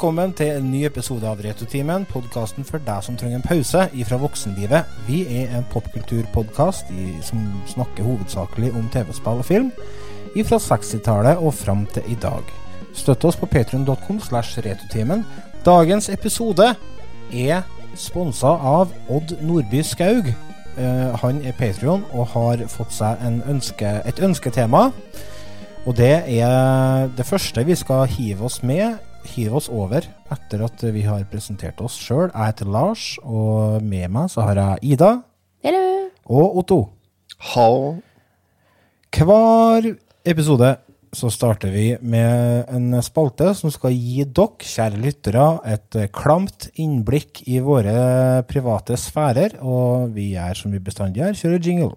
Velkommen til en ny episode av Retrotimen, podkasten for deg som trenger en pause ifra voksenlivet. Vi er en popkulturpodkast som snakker hovedsakelig om TV-spill og film ifra 60-tallet og fram til i dag. Støtt oss på patrion.com slash retrotimen. Dagens episode er sponsa av Odd Nordby Skaug. Uh, han er Patrion og har fått seg ønske, et ønsketema. Og det er det første vi skal hive oss med hive oss over etter at vi har presentert oss sjøl. Jeg heter Lars, og med meg så har jeg Ida. Hello. Og Otto. Hallo. Hver episode så starter vi med en spalte som skal gi dere, kjære lyttere, et klamt innblikk i våre private sfærer. Og vi er som vi bestandig er, kjører jingle.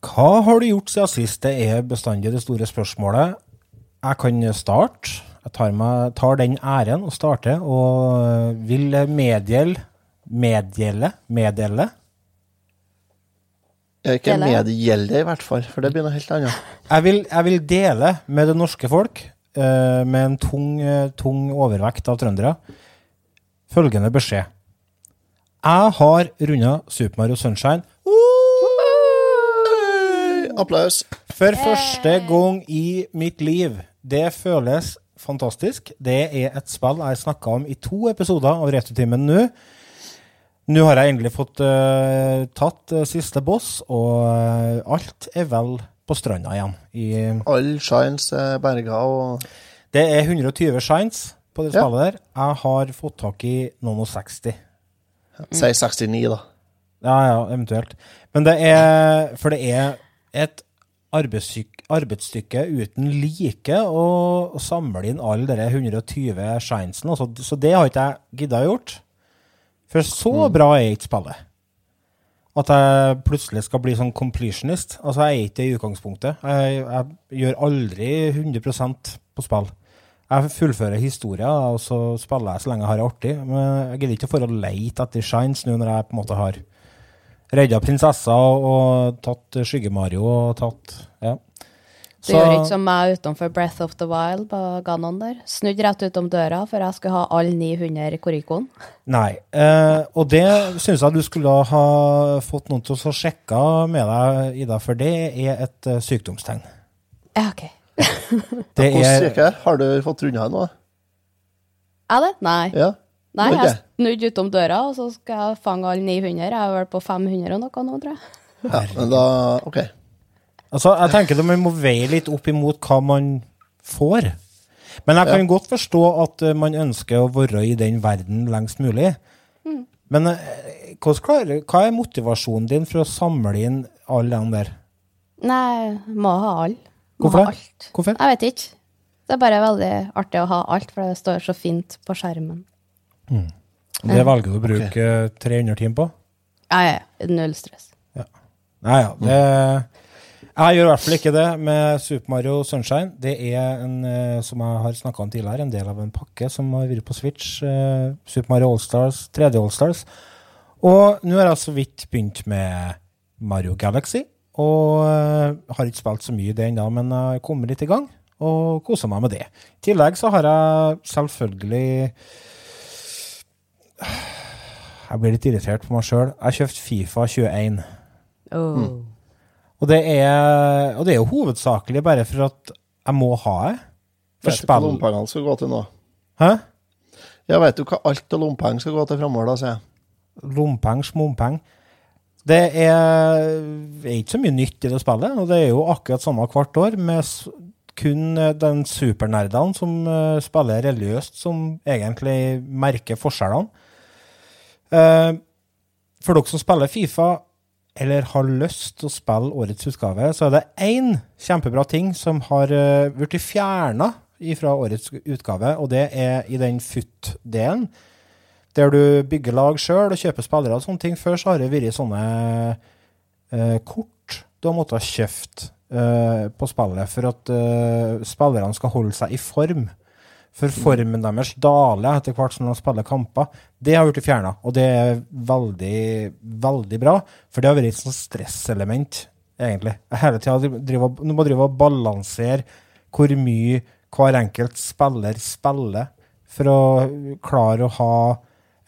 Hva har du gjort siden sist? Det er bestandig det store spørsmålet. Jeg kan starte. Jeg tar, meg, tar den æren og starter, og vil meddele Meddele? Meddele? Jeg ikke medgjelde, i hvert fall, for det blir noe helt annet. Jeg vil, jeg vil dele med det norske folk, uh, med en tung, tung overvekt av trøndere, følgende beskjed. Jeg har runda Super Mario Sunshine Applaus. For første gang i mitt liv. Det føles fantastisk. Det er et spill jeg har snakka om i to episoder av Returtimen nå. Nå har jeg endelig fått uh, tatt uh, siste boss, og uh, alt er vel på stranda igjen. I, All shines er berga og Det er 120 shines på det ja. der. Jeg har fått tak i noen og 60. Si 69, da. Ja, ja, eventuelt. Men det er For det er et arbeidsstykke uten like å, samle inn alle de 120 shinesene. Så, så, det har ikke jeg gidda gjort. For så mm. bra er ikke spillet. At jeg plutselig skal bli sånn completionist. Altså, jeg er ikke det i utgangspunktet. Jeg, jeg gjør aldri 100 på spill. Jeg fullfører historier, og så spiller jeg så lenge jeg har det artig. Men jeg gidder ikke for å leite etter shines nå når jeg på en måte har redda prinsessa og tatt Skygge-Mario og tatt Ja. Du gjør ikke som meg utenfor Breath of the Wild på Ganon der. Snudd rett utom døra, for jeg skulle ha alle 900 korikon. Nei, eh, og det syns jeg du skulle ha fått noen til å sjekke med deg, Ida, for det er et uh, sykdomstegn. Ja, OK. det er Har du fått runda nå? Er det? Nei. Ja. Nei, jeg snudde utom døra, og så skal jeg fange alle 900. Jeg er vel på 500 og noe nå, tror jeg. Ja, men da OK. Altså, jeg tenker at Man må veie litt opp imot hva man får. Men jeg kan ja. godt forstå at eh, man ønsker å være i den verden lengst mulig. Mm. Men eh, hva er motivasjonen din for å samle inn alle de der? Nei, må ha alle. Hvorfor? Hvorfor? Jeg vet ikke. Det er bare veldig artig å ha alt, for det står så fint på skjermen. Mm. Det velger du å bruke okay. 300 timer på? Ja, ja. Null stress. Ja. Nei, ja. Det, jeg gjør i hvert fall ikke det med Super Mario Sunshine. Det er en, eh, som jeg har snakka om tidligere, en del av en pakke som har vært på Switch. Eh, Super Mario Allstars, 3D Allstars. Og nå har jeg så vidt begynt med Mario Galaxy. Og uh, har ikke spilt så mye i det ennå, men jeg kommer litt i gang og koser meg med det. I tillegg så har jeg selvfølgelig jeg blir litt irritert på meg sjøl. Jeg har kjøpt Fifa 21. Oh. Mm. Og, det er, og det er jo hovedsakelig bare for at jeg må ha det. For vet du hva lommepengene skal gå til nå? Hæ? Jeg vet du hva alt av lompenger skal gå til framover, da, sier jeg. Lompeng, smompeng. Det er, er, ikke så mye nytt i det spillet, og det er jo akkurat samme hvert år, med kun den supernerdene som uh, spiller religiøst, som egentlig merker forskjellene. Uh, for dere som spiller Fifa, eller har lyst til å spille årets utgave, så er det én kjempebra ting som har uh, blitt fjerna fra årets utgave, og det er i den FUT-delen. Der du bygger lag sjøl og kjøper spillere og sånne ting. Før så har det vært sånne eh, kort du har måttet kjøpt eh, på spillet for at eh, spillerne skal holde seg i form. For formen deres daler etter hvert som de spiller kamper. Det har blitt fjerna, og det er veldig, veldig bra. For det har vært et sånt stresselement, egentlig. Jeg hele tida må drive og balansere hvor mye hver enkelt spiller spiller for å klare å ha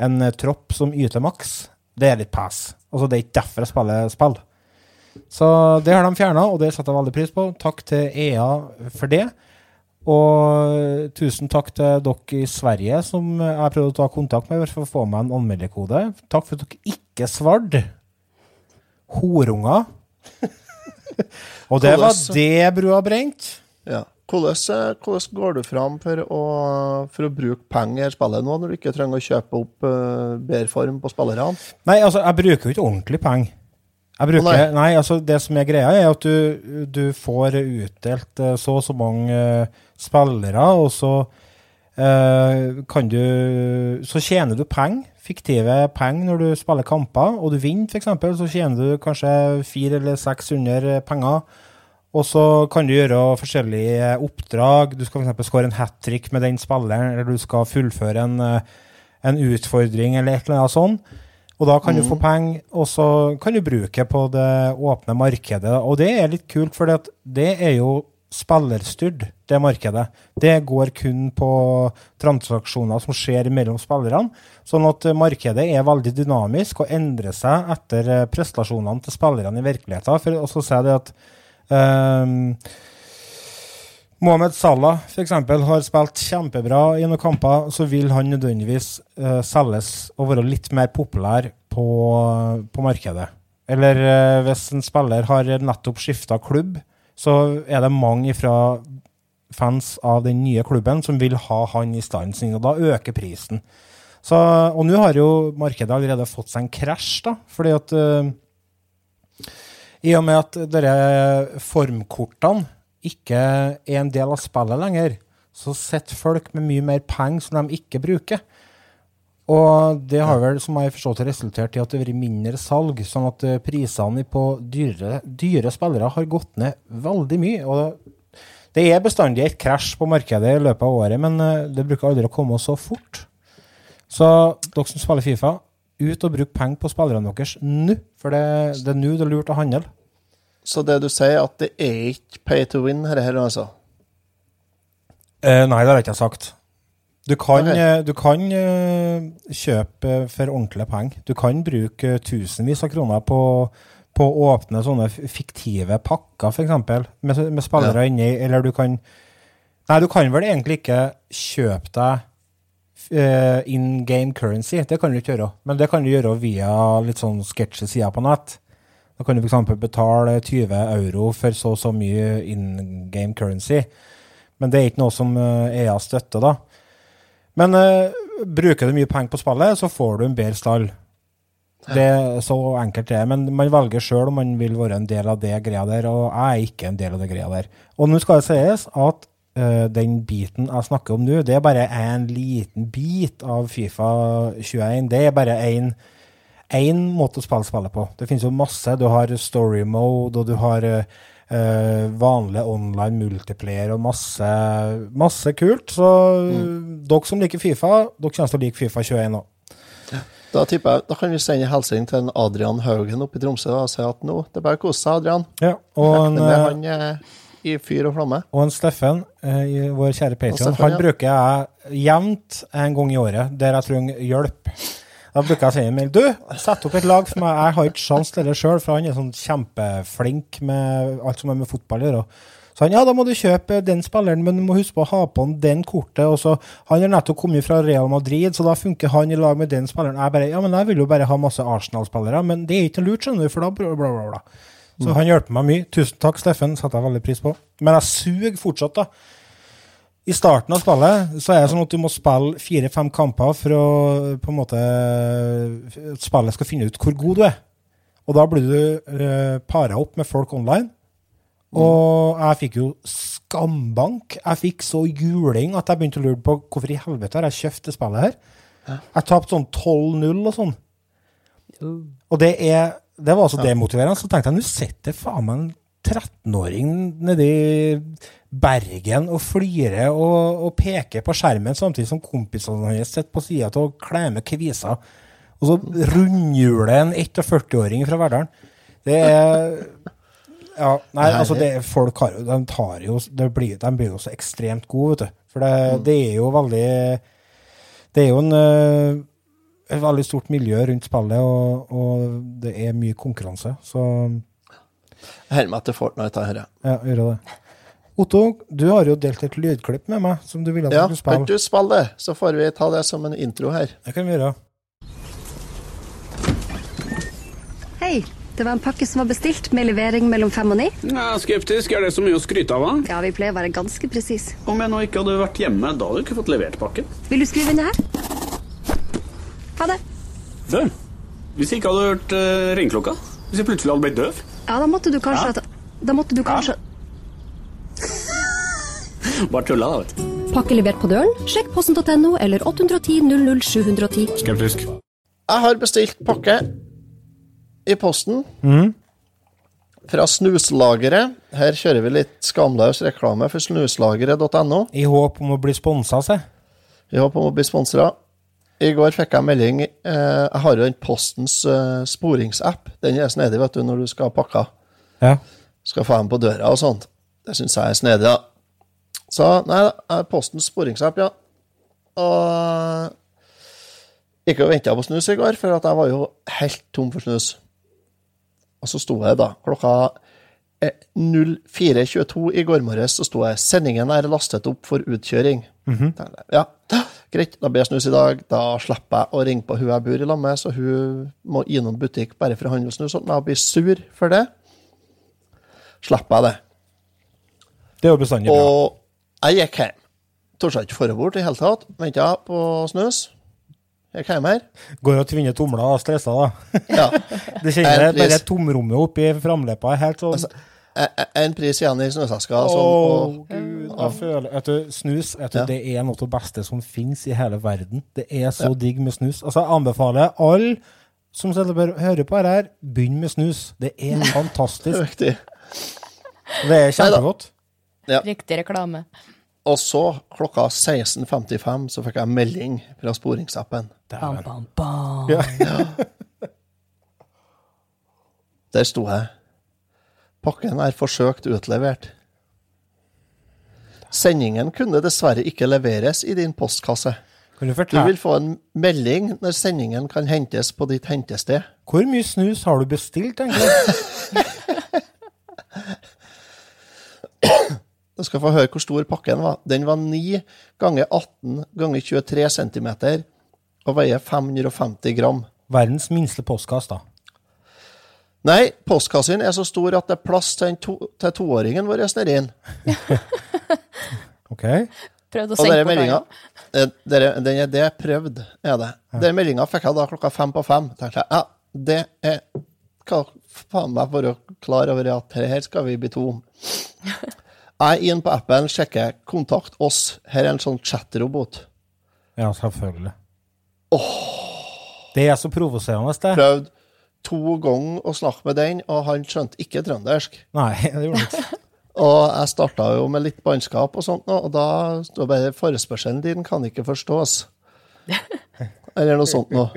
en tropp som yter maks. Det er litt pass. Altså, det er ikke derfor jeg spiller spill. Så det har de fjerna, og det setter jeg veldig pris på. Takk til EA for det. Og tusen takk til dere i Sverige som jeg prøvde å ta kontakt med for å få meg en anmelderkode. Takk for at dere ikke svarte. Horunger. og det var det brua brent. Ja. Hvordan, eh, hvordan, går du fram for å, for å bruke penger i spillet nå, når du ikke trenger å kjøpe opp uh, bedre form på spillerne? Nei, altså, jeg bruker jo ikke ordentlig penger. Jeg bruker, nei. nei. altså Det som er greia, er at du, du får utdelt uh, så og så mange uh, spillere, og så kan du Så tjener du penger, fiktive penger, når du spiller kamper, og du vinner, f.eks., så tjener du kanskje 400 eller 600 penger og så kan du gjøre forskjellige oppdrag. Du skal f.eks. skåre en hat trick med den spilleren, eller du skal fullføre en, eh, en, utfordring eller et eller annet sånt. Og da kan du få mm. penger, og så kan du bruke på det åpne markedet. Og det er litt kult, for det er jo spillerstyrt, det markedet. Det går kun på transaksjoner som skjer mellom spillerne. Sånn at markedet er veldig dynamisk og endrer seg etter eh, prestasjonene til spillerne i virkeligheten. For å si det at Um, Mohammed Salah f.eks. har spilt kjempebra i noen kamper. Så vil han nødvendigvis uh, selges og være litt mer populær på, på markedet. Eller uh, hvis en spiller har nettopp skifta klubb, så er det mange fra fans av den nye klubben som vil ha han i stand sin, og da øker prisen. Så, og nå har jo markedet allerede fått seg en krasj, da, fordi at uh, i og med at disse formkortene ikke er en del av spillet lenger, så sitter folk med mye mer penger som de ikke bruker. Og det har vel, som jeg forstått, resultert i at det har vært mindre salg, sånn at eh, prisene på dyre, dyre spillere har gått ned veldig mye. og det er bestandig et krasj på markedet i løpet av året, men eh, det bruker aldri å komme så fort. Så dere som spiller Fifa, ut og bruk penger på spillerne deres nå, for det, det er nå det er lurt å handle. Så det du sier, at det er ikke pay to win her, her altså? Eh, nei, det har jeg ikke sagt. Du kan. Eh, du kan uh, kjøpe for ordentlige penger. Du kan bruke tusenvis av kroner på, på å åpne sånne fiktive pakker, f.eks., med, med spillere ja. inni, eller du kan Nei, du kan vel egentlig ikke kjøpe deg uh, in game currency. Det kan du ikke gjøre. Men det kan du gjøre via litt sånn sketchy sider på nett. Da kan du f.eks. betale 20 euro for så og så mye in game currency. Men det er ikke noe som EA eh, støtter, da. Men uh, bruker du mye penger på spillet, så får du en bedre stall. Det er så enkelt det er. Men man velger sjøl om man vil være en del av det greia der, og jeg er ikke en del av det greia der. Og nå skal det sies at uh, den biten jeg snakker om nå, det er bare en liten bit av Fifa 21. Det er bare én måte å spille spillet på. Det finnes jo masse. Du har story mode, og du har uh, vanlig online multiplayer og masse, masse kult. Så mm. dere som liker Fifa, dere kommer til å like Fifa 21 òg. Da tipper jeg, da kan vi sende hilsen til en Adrian Haugen oppe i Tromsø og si at nå det er bare å kose seg, Adrian. Ja, og en, med eh, han eh, i fyr og flamme. Og en Steffen, eh, vår kjære patron, han ja. bruker jeg jevnt en gang i året der jeg trenger hjelp. Da bruker jeg å si du, sett opp et lag for meg. Jeg har ikke sjans til det sjøl, for han er sånn kjempeflink med alt som er med fotball å gjøre. Så han, ja, da må du kjøpe den spilleren, men du må huske på å ha på han den kortet. Og så, Han har nettopp kommet fra Real Madrid, så da funker han i lag med den spilleren. Jeg bare, ja, men jeg vil jo bare ha masse Arsenal-spillere, men det er ikke lurt, skjønner du, for da bla, bla, bla. Så mm. han hjelper meg mye. Tusen takk, Steffen, setter jeg veldig pris på. Men jeg suger fortsatt, da. I starten av spillet så er det sånn at du må spille fire-fem kamper for å på en måte spillet skal finne ut hvor god du er. Og da blir du uh, para opp med folk online. Og jeg fikk jo skambank. Jeg fikk så juling at jeg begynte å lure på hvorfor i helvete har jeg kjøpt det spillet her. Jeg tapte sånn 12-0 og sånn. Og det er Det var så demotiverende. Så tenkte jeg nå sitter faen meg en 13-åring nedi Bergen og flirer og, og peker på skjermen samtidig som kompisene hans sitter på sida av og klemmer kviser. Og så rundhjuler en 41-åring fra Verdalen. Det er Ja, nei, altså det, folk har jo De tar jo det blir, De blir jo så ekstremt gode, vet du. For det, det er jo veldig Det er jo en eh, et veldig stort miljø rundt spillet, og, og det er mye konkurranse. Så Holder meg til Fortnite, her, jeg. ja, gjør det. Otto, du har jo delt et lydklipp med meg som du ville at Ja, jeg skulle kan spille. du spille det, så får vi ta det som en intro her. Det kan vi gjøre. Hei, det var en pakke som var bestilt med levering mellom fem og ni. Ja, skeptisk. Er det så mye å skryte av? da? Ja, vi pleier å være ganske presis. Om jeg nå ikke hadde vært hjemme, da hadde du ikke fått levert pakken. Vil du skrive under her? Ha det. Du, hvis jeg ikke hadde hørt uh, ringeklokka, hvis jeg plutselig hadde blitt døv Ja, da måtte du kanskje Da måtte du kanskje Bare tulla, da, vet du. Pakke levert på døren? Sjekk posten.no eller 810 00 710. Skeptisk. Jeg har bestilt pakke i posten fra Snuslageret. Her kjører vi litt skamløs reklame for snuslageret.no. I håp om å bli sponsa, se. I håp om å bli sponsra. I går fikk jeg melding eh, Jeg har jo den Postens eh, sporingsapp. Den er snedig vet du, når du skal pakke. Ja. Skal få dem på døra og sånt. Det syns jeg er snedig, da. Så nei da, Postens sporingsapp, ja. Og ikke venta på snus i går, for at jeg var jo helt tom for snus. Og så sto jeg da klokka 04.22 i går morges, så sto jeg 'Sendingen er lastet opp for utkjøring'. Tenkte jeg, Ja, greit, da blir jeg snus i dag. Da slipper jeg å ringe på hun jeg bor i lag med, så hun må innom butikk bare for å handle snus. Sånn, jeg blir sur for det. Slipper jeg det. Det er jo bestandig bra. Og jeg gikk hjem. Torde ikke dra bort i hele tatt. Venta på snus. Gikk hjem her. Går og tvinner tomler og stresser, da. Ja. Det kjenner jeg, bare tomrommet oppi framleppa er helt sånn Altså, E- e- En pris igjen i snøseska. Å, Sånn, og, gud, jeg føler vet du, Snus vet du, Ja. det er noe av det beste som finnes i hele verden. Det er så digg med snus. Altså, Jeg anbefaler alle som hører på her, begynn med snus. Det er fantastisk. Riktig. Det er kjempegodt. Riktig reklame. Og så, klokka 16.55, så fikk jeg melding fra sporingsappen. Bam, bam, bam. Der sto jeg. Pakken er forsøkt utlevert. Sendingen kunne dessverre ikke leveres i din postkasse. Du Du vil få en melding når sendingen kan hentes på ditt hentested. Hvor mye snus har du bestilt, egentlig? Du skal få høre hvor stor pakken var. Den var 9 ganger 18 ganger 23 cm og veier 550 gram. Verdens minste postkasse, da. Nei, postkassen er så stor at det er plass til, en to, til toåringen vår nedi den. OK? Prøvd å Og senke bort meldinga eh, Den er det prøvd, er det. Den meldinga fikk jeg da klokka fem på fem. Tenkte jeg, ja, det er Hva faen meg være klar over at det her skal vi bli to om. Jeg inn på appen, sjekker 'Kontakt oss'. Her er en sånn chatrobot. Ja, selvfølgelig. Det er så provoserende, det. Prøvd to ganger å snakke med den, og han skjønte ikke trøndersk. Nei, det gjorde ikke. Og jeg starta jo med litt bannskap og sånt, og da står bare 'Forespørselen din kan ikke forstås'. Eller noe sånt noe.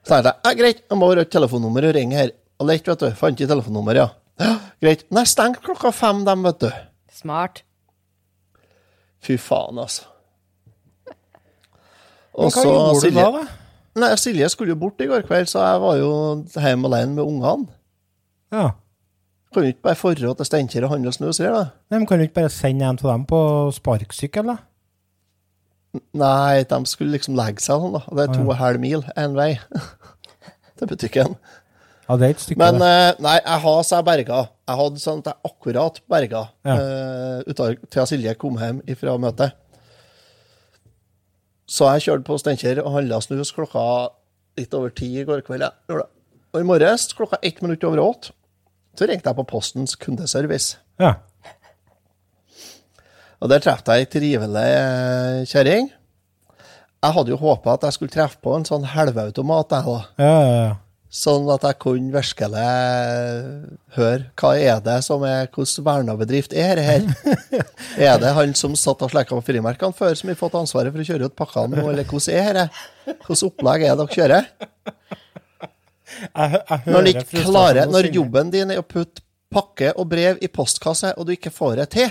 Så tenkte jeg ja, greit, jeg må ha et telefonnummer og ringe her. Og lett, vet du. Fant ikke telefonnummer, ja. ja. Greit. Nei, stengt klokka fem, dem, vet du. Smart. Fy faen, altså. Men Og hva så gjorde du da, da? Nei, Silje skulle jo bort i går kveld, så jeg var jo hjemme alene med ungene. Ja. Kan du ikke bare forrå til Steinkjer og handle snus her, da. Nei, men Kan du ikke bare sende en av dem på sparkesykkel, da? Nei, de skulle liksom legge seg sånn, da. Det er to og en halv mil én vei til butikken. Ja, det er et stykke, Men eh, nei, jeg har så jeg berga. Jeg hadde sånn at jeg akkurat berga Ja. eh, til Silje kom hjem fra møtet. Så jeg kjørte på Steinkjer og handla snus klokka litt over ti i går kveld. Ja. Og i morges klokka ett minutt over åtte så ringte jeg på Postens kundeservice. Ja. Og der traff jeg ei trivelig eh, kjerring. Jeg hadde jo håpa at jeg skulle treffe på en sånn helveautomat, jeg, da. Ja, ja, ja. Sånn at jeg kunne virkelig høre hva er det som er Hvilken vernebedrift er det her? Er det han som satt og slekka på frimerkene før, som har fått ansvaret for å kjøre ut pakkene nå, eller hvordan er det? Hvilket opplegg er det dere kjører? Jeg, jeg Når, ikke klarer, når jobben din er å putte pakke og brev i postkasse, og du ikke får det til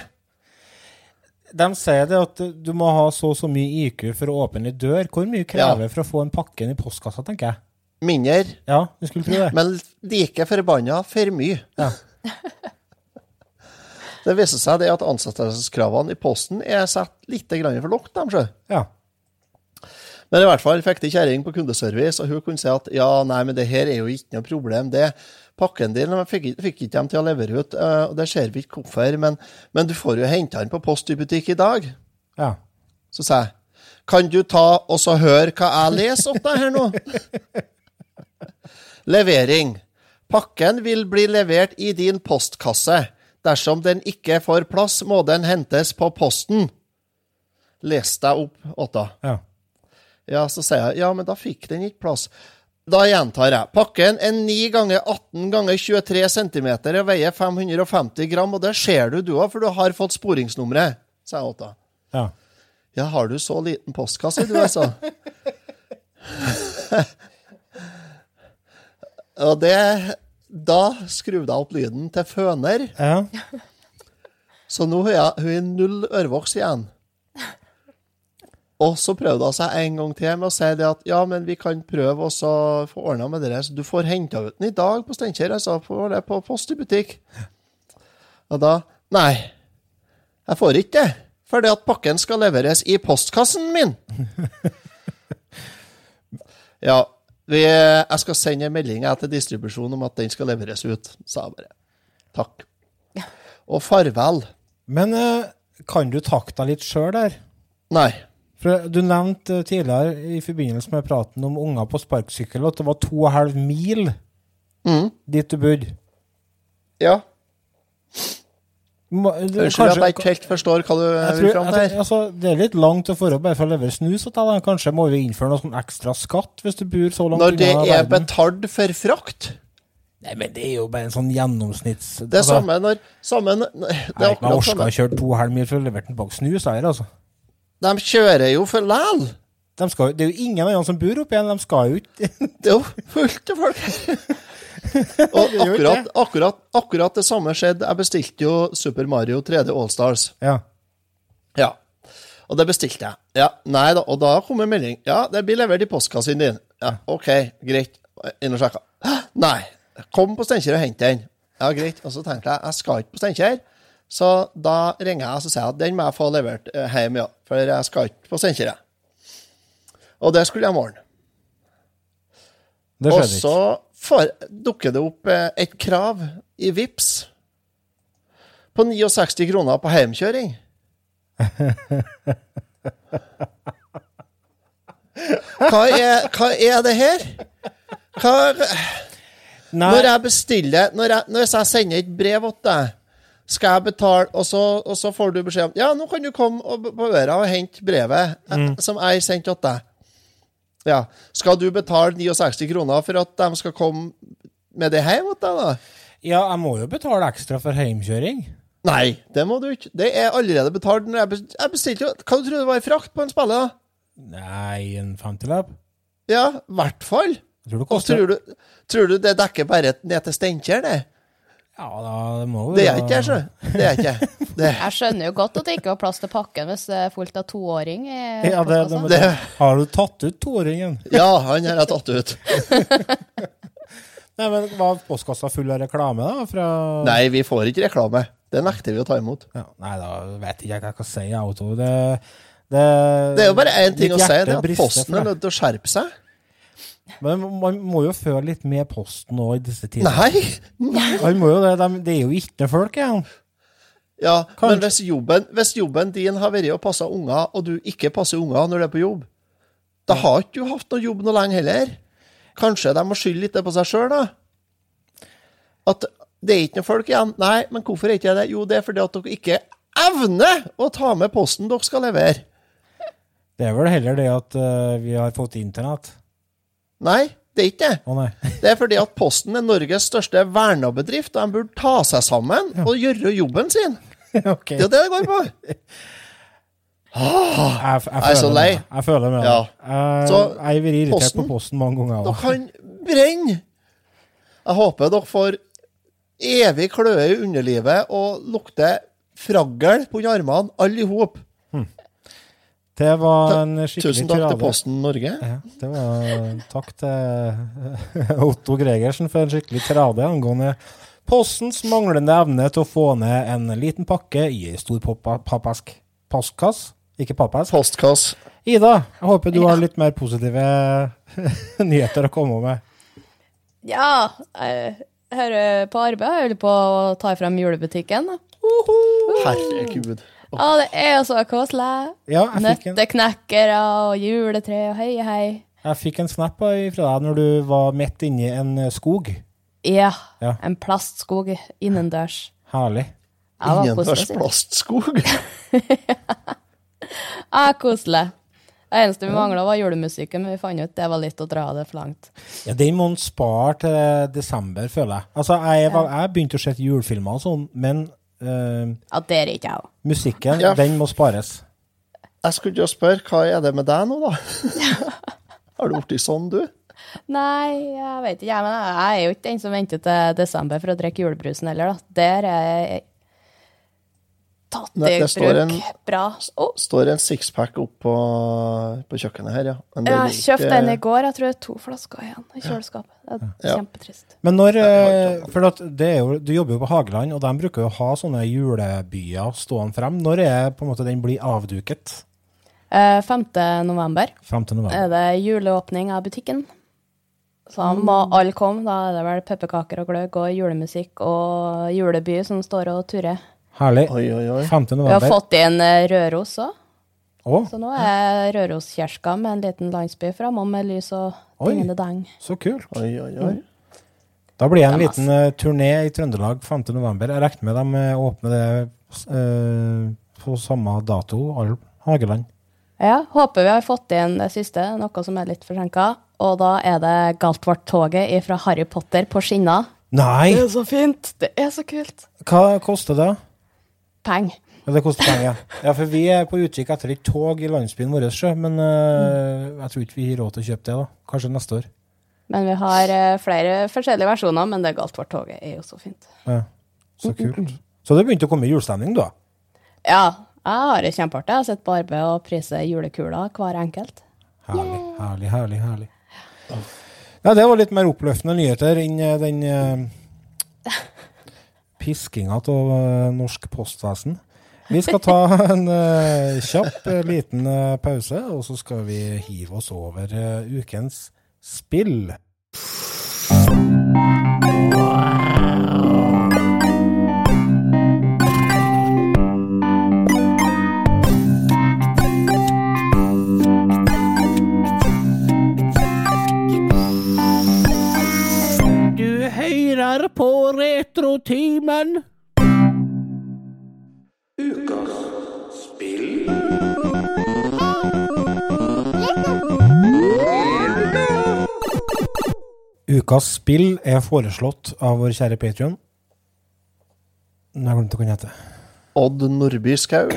De sier det at du må ha så og så mye IQ for å åpne en dør. Hvor mye krever Ja. for å få en pakke inn i postkassa, tenker jeg. Mindre, Ja, du skulle tro det. men like forbanna for mye. Ja. Det viser seg det at ansettelseskravene i Posten er satt litt for dem. Ja. Men i hvert fall fikk de kjerring på kundeservice, og hun kunne si at ja, nei, men det her er jo ikke noe problem. det Pakken din fikk, fikk ikke dem til å levere ut, eh, og det ser vi ikke hvorfor, men, men du får jo hente den på Post i butikk i dag. ja. Så sa jeg, kan du ta og så høre hva jeg leser opp deg her nå? Levering. Pakken vil bli levert i din postkasse. Dersom den ikke får plass, må den hentes på posten. Les deg opp, Åtta. ja. Ja, så sier jeg, ja, men da fikk den ikke plass. Da gjentar jeg. Pakken er 9 ganger 18 ganger 23 cm og veier 550 gram, og det ser du du òg, for du har fått sporingsnummeret, sa jeg Åtta. ja. Ja, har du så liten postkasse, du, altså? Og det Da skrudde jeg opp lyden til føner, ja. så nå har hun i null ørevoks igjen. Og så prøvde hun seg en gang til med å si det at ja, men vi kan prøve å få ordna med det der, så du får henta ut den i dag på Steinkjer, altså, på, det på Post i butikk. Og da Nei, jeg får ikke det. Fordi at pakken skal leveres i postkassen min. ja, vi, jeg skal sende en melding til distribusjonen om at den skal leveres ut, sa jeg bare. Takk. Og farvel. Men eh, kan du takke deg litt sjøl der? Nei. For Du nevnte eh, tidligere i forbindelse med praten om unger på sparkesykkel at det var to og en halv mil Mm. dit du bodde. Ja. Unnskyld at jeg ikke helt forstår hva du Jeg vil fram jeg, til her. altså, det er litt langt å få bare for å levere snus. og ta da. Kanskje må vi innføre noe sånn ekstra skatt hvis du bor så langt Når det er verden? betalt for frakt. Nei, men det er jo bare en sånn gjennomsnitts... Det er samme når samme, Det Jeg er jeg akkurat samme. å kjøre to og halv mil for å levere en pakke snus her, altså. De kjører jo for læl. De skal, det er jo ingen andre som bor oppi igjen, de skal jo ikke Det er jo fullt av folk her. Og akkurat, akkurat, akkurat det samme skjedde. Jeg bestilte jo Super Mario 3D Allstars. Ja. Ja. Og det bestilte jeg. Ja, Nei da, og da kom en melding. Ja, det blir levert i postkassen din. Ja, OK, greit. Inn og sjekka. Nei. Kom på Steinkjer og hent den. Ja, greit. Og så tenkte jeg jeg skal ikke på Steinkjer. Så da ringer jeg og sier at den må jeg få levert eh, hjem, ja. For jeg skal ikke på Steinkjer. Og det skulle jeg morgen. Det skjedde så ikke. Får, dukker det opp eh, et krav i VIPS på 69 kroner på hjemkjøring. Hva er, hva er det her? Hva, når jeg bestiller når jeg, når jeg sender et brev til deg, skal jeg betale, og så, og så får du beskjed om Ja, nå kan du komme på øra og hente brevet mm. som jeg sendte sendt til deg. Ja. Skal du betale 69 kroner for at de skal komme med det hjem til deg, da? ja, jeg må jo betale ekstra for hjemkjøring. Nei, det må du ikke. Det er allerede betalt. Når jeg bes- jeg bestilte jo Hva du tror det var i frakt på en spille, da? Nei, en femtilapp? Ja, i hvert fall. Tror tror du, tror du det dekker bare ned til Steinkjer, det? Ja, da, det må jo Det er ikke jeg, sjø. Det er ikke det. Jeg skjønner jo godt at det ikke var plass til pakken hvis det er fullt av toåring i Ja, det, det. Det- Har du tatt ut toåringen? Ja, han har jeg tatt ut. Nei, men Var postkassa full av reklame, da? Fra Nei, vi får ikke reklame. Det nekter vi å ta imot. Ja, nei, da vet ikke jeg hva jeg skal si. Auto. Det, det, Det er jo bare én ting å si, det er at Posten er nødt til å skjerpe seg. Men man må jo føle litt med Posten nå i disse tider. Nei! Han må jo det, de, det er jo ikke folk igjen. Ja, Kanskje- men hvis jobben, hvis jobben din har vært å passe unger, og du ikke passer unger når du er på jobb, da har ikke du hatt noe jobb noe lenge heller. Kanskje de må skylde litt på seg sjøl, da. At det er ikke noe folk igjen. Nei, men hvorfor er ikke det? Jo, det er fordi at dere ikke evner å ta med posten dere skal levere. Det er vel heller det at uh, vi har fått internett. Nei, det er ikke det. Å nei. Det er fordi at Posten er Norges største vernebedrift, og de burde ta seg sammen og gjøre jobben sin. okay. Det er det det går på. Jeg, jeg, Jeg er så lei. med. Jeg føler med. Ja. Jeg, Så, jeg irritert Posten- på posten mange ganger. Dere kan brenne. Jeg håper dere får evig kløe i underlivet og lukter fragl på armene, alle i hop. Det var en skikkelig Tusen takk til. Posten Norge. Ja, det var Takk til Otto Gregersen for en skikkelig tirade angående Postens manglende evne til å få ned en liten pakke i ei stor pappesk. Postkass, ikke pappesk. Postkass. Ida, jeg håper du har litt mer positive nyheter å komme med. Ja, jeg hører på arbeid. Jeg holder på å ta frem julebutikken. da. Herregud. Ja, det er jo så koselig. Ja, Nøtteknekkere og juletre og hei, hei. jeg fikk en snap fra deg når du var midt inni en eh, skog. Ja, Ja. en plastskog innendørs. Herlig. Innendørs plastskog. Ja, koselig. Det eneste vi mangla, var julemusikken, men vi fant ut det var litt å dra det for langt. Ja, Den må en spare til desember, føler jeg. Altså, Jeg, jeg begynte å se julefilmer og sånn, men Ja, det er ikke jeg òg. musikken, Ja. den må spares. Jeg skulle jo spørre, hva er det med deg nå, da? Har du blitt sånn, du? Nei, jeg vet ikke. Jeg, men jeg er jo ikke den som venter til desember for å drikke julebrusen heller, da. Der er jeg tatt det i bruk. en- Bra. Oh. Står en sixpack opp på, på kjøkkenet her, ja. Men jeg den er kjøpte ikke- den i går. Jeg tror det er to flasker igjen i kjøleskapet. Det er Ja. kjempetrist. Men når eh, For at det er jo, du jobber jo på Hageland, og de bruker jo å ha sånne julebyer stående frem. Når er på en måte den blir avduket? Eh, 5. november Frem til november. er det juleåpning av butikken. Så da må alle komme. Da er det vel pepperkaker og gløgg og julemusikk og juleby som står og turrer. Herlig. Oi, oi, oi. 5. Vi har fått inn eh, Røros òg. Oh. Så nå er Røroskirka med en liten landsby framom med lys og dang. så kult. Oi, oi, oi. Da blir det en liten uh, turné i Trøndelag 5. november. Jeg regner med de eh, åpner det uh, på samme dato, all Hageland. Ja, håper vi har fått inn det siste, noe som er litt forsinka. Og da er det Galtvort-toget fra Harry Potter på skinner. Nei! Det er så fint! Det er så kult! Hva koster det? Peng. Ja, det koster penger. Ja, for vi er på utkikk etter et tog i landsbyen vår, men uh, jeg tror ikke vi har råd til å kjøpe det, da. Kanskje neste år. Men vi har uh, flere forskjellige versjoner, men det er galt Galtvort-toget er jo så fint. Ja, så kult. Så det begynte å komme julestemning, da? Ja, jeg har det kjempeartig. Jeg har sett på arbeid og priser julekula hver enkelt. Herlig, herlig, herlig. herlig. Ja, det var litt mer oppløftende nyheter enn eh, den uh, piskinga av eh, norsk postvesen. Vi skal ta en uh, kjapp eh, liten uh, pause, og så skal vi hive oss over uh, ukens spill. Retrotimen. Ukas spill Ukas spill er foreslått av vår kjære Patrion. Jeg glemte hva han heter. Odd Nordby Skau.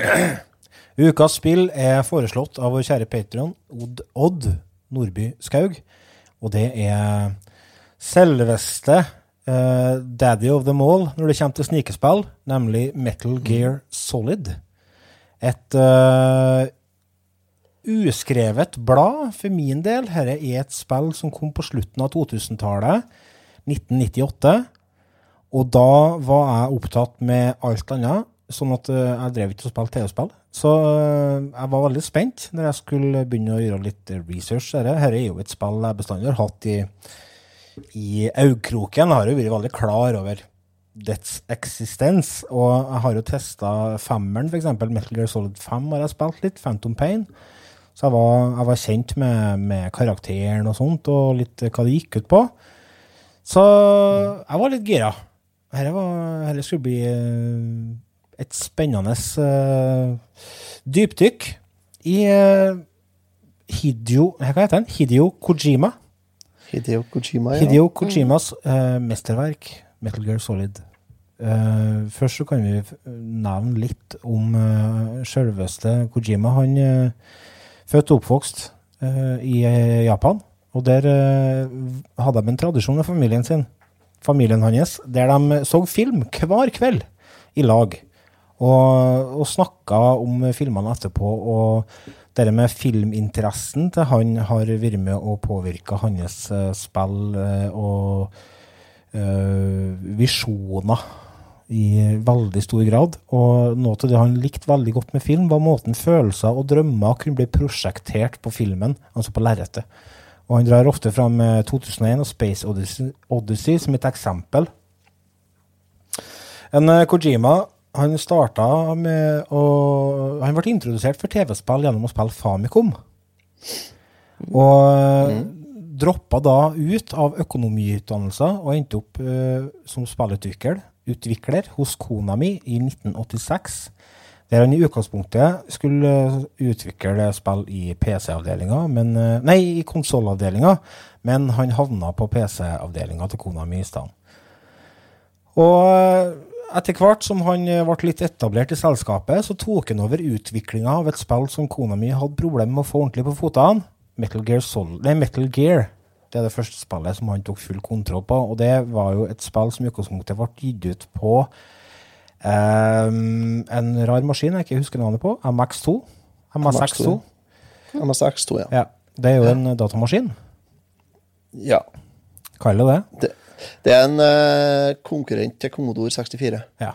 Ukas spill er foreslått av vår kjære Patrion, Odd, Odd Nordby Skaug. Og det er selveste eh, daddy of them all når det kommer til snikespill, nemlig Metal Gear Solid. Et uh, uskrevet blad for min del. Dette er et spill som kom på slutten av 2000-tallet, 1998. Og da var jeg opptatt med alt annet, sånn at eh, jeg drev ikke og spilte TV-spill. Så jeg var veldig spent når jeg skulle begynne å gjøre litt research. Dette er jo et spill jeg bestandig har hatt i, i øyekroken. Har jo vært veldig klar over dets eksistens. Og jeg har jo testa femmeren, f.eks. Metal Gear Solid 5 har jeg spilt litt. Phantom Pain. Så jeg var, jeg var kjent med, med karakteren og sånt, og litt hva det gikk ut på. Så jeg var litt gira. Dette, dette skulle bli eh, et spennende uh, dypdykk i uh, Hideo Hva heter han? Hideo Kojima. Hideo Kojima, ja. Hideo Kojimas uh, mesterverk, Metal Gear Solid. Uh, først så kan vi nevne litt om uh, selveste Kojima. Han uh, født og oppvokst uh, i Japan, og der hadde de en tradisjon med familien sin, familien hans, der de så film hver kveld i lag. Og, og snakka om filmene etterpå. Og det med filminteressen til han har vært med å påvirke hans eh, spill eh, og øh, visjoner i veldig stor grad. Og noe av det han likte veldig godt med film, var måten følelser og drømmer kunne bli prosjektert på filmen, altså på lerretet. Og han drar ofte fram eh, 2001 og Space Odyssey, Odyssey som et eksempel. En eh, Kojima han starta med å Han ble introdusert for TV-spill gjennom å spille Famicom. Og mm. droppa da ut av økonomiutdannelser og endte opp uh, som spillutvikler hos hos Konami i 1986. Der han i utgangspunktet skulle eh, utvikle spill i PC-avdelinga, men eh, Nei, i konsollavdelinga, men han havna på PC-avdelinga til Konami i stedet. Og eh, etter hvert som han eh, ble litt etablert i selskapet, så tok han over utviklinga av et spill som kona mi hadde problemer med å få ordentlig på føttene. Metal Gear Sol nei, Metal Gear. Det er det første spillet som han tok full kontroll på. Og det var jo et spill som i utgangspunktet ble gitt ut på um, en rar maskin jeg ikke husker navnet på. MX2. MSX2. MSX2, ja. Ja, det er jo en datamaskin. ja. Kall det. Det, det er en uh, konkurrent til Commodore 64. Ja.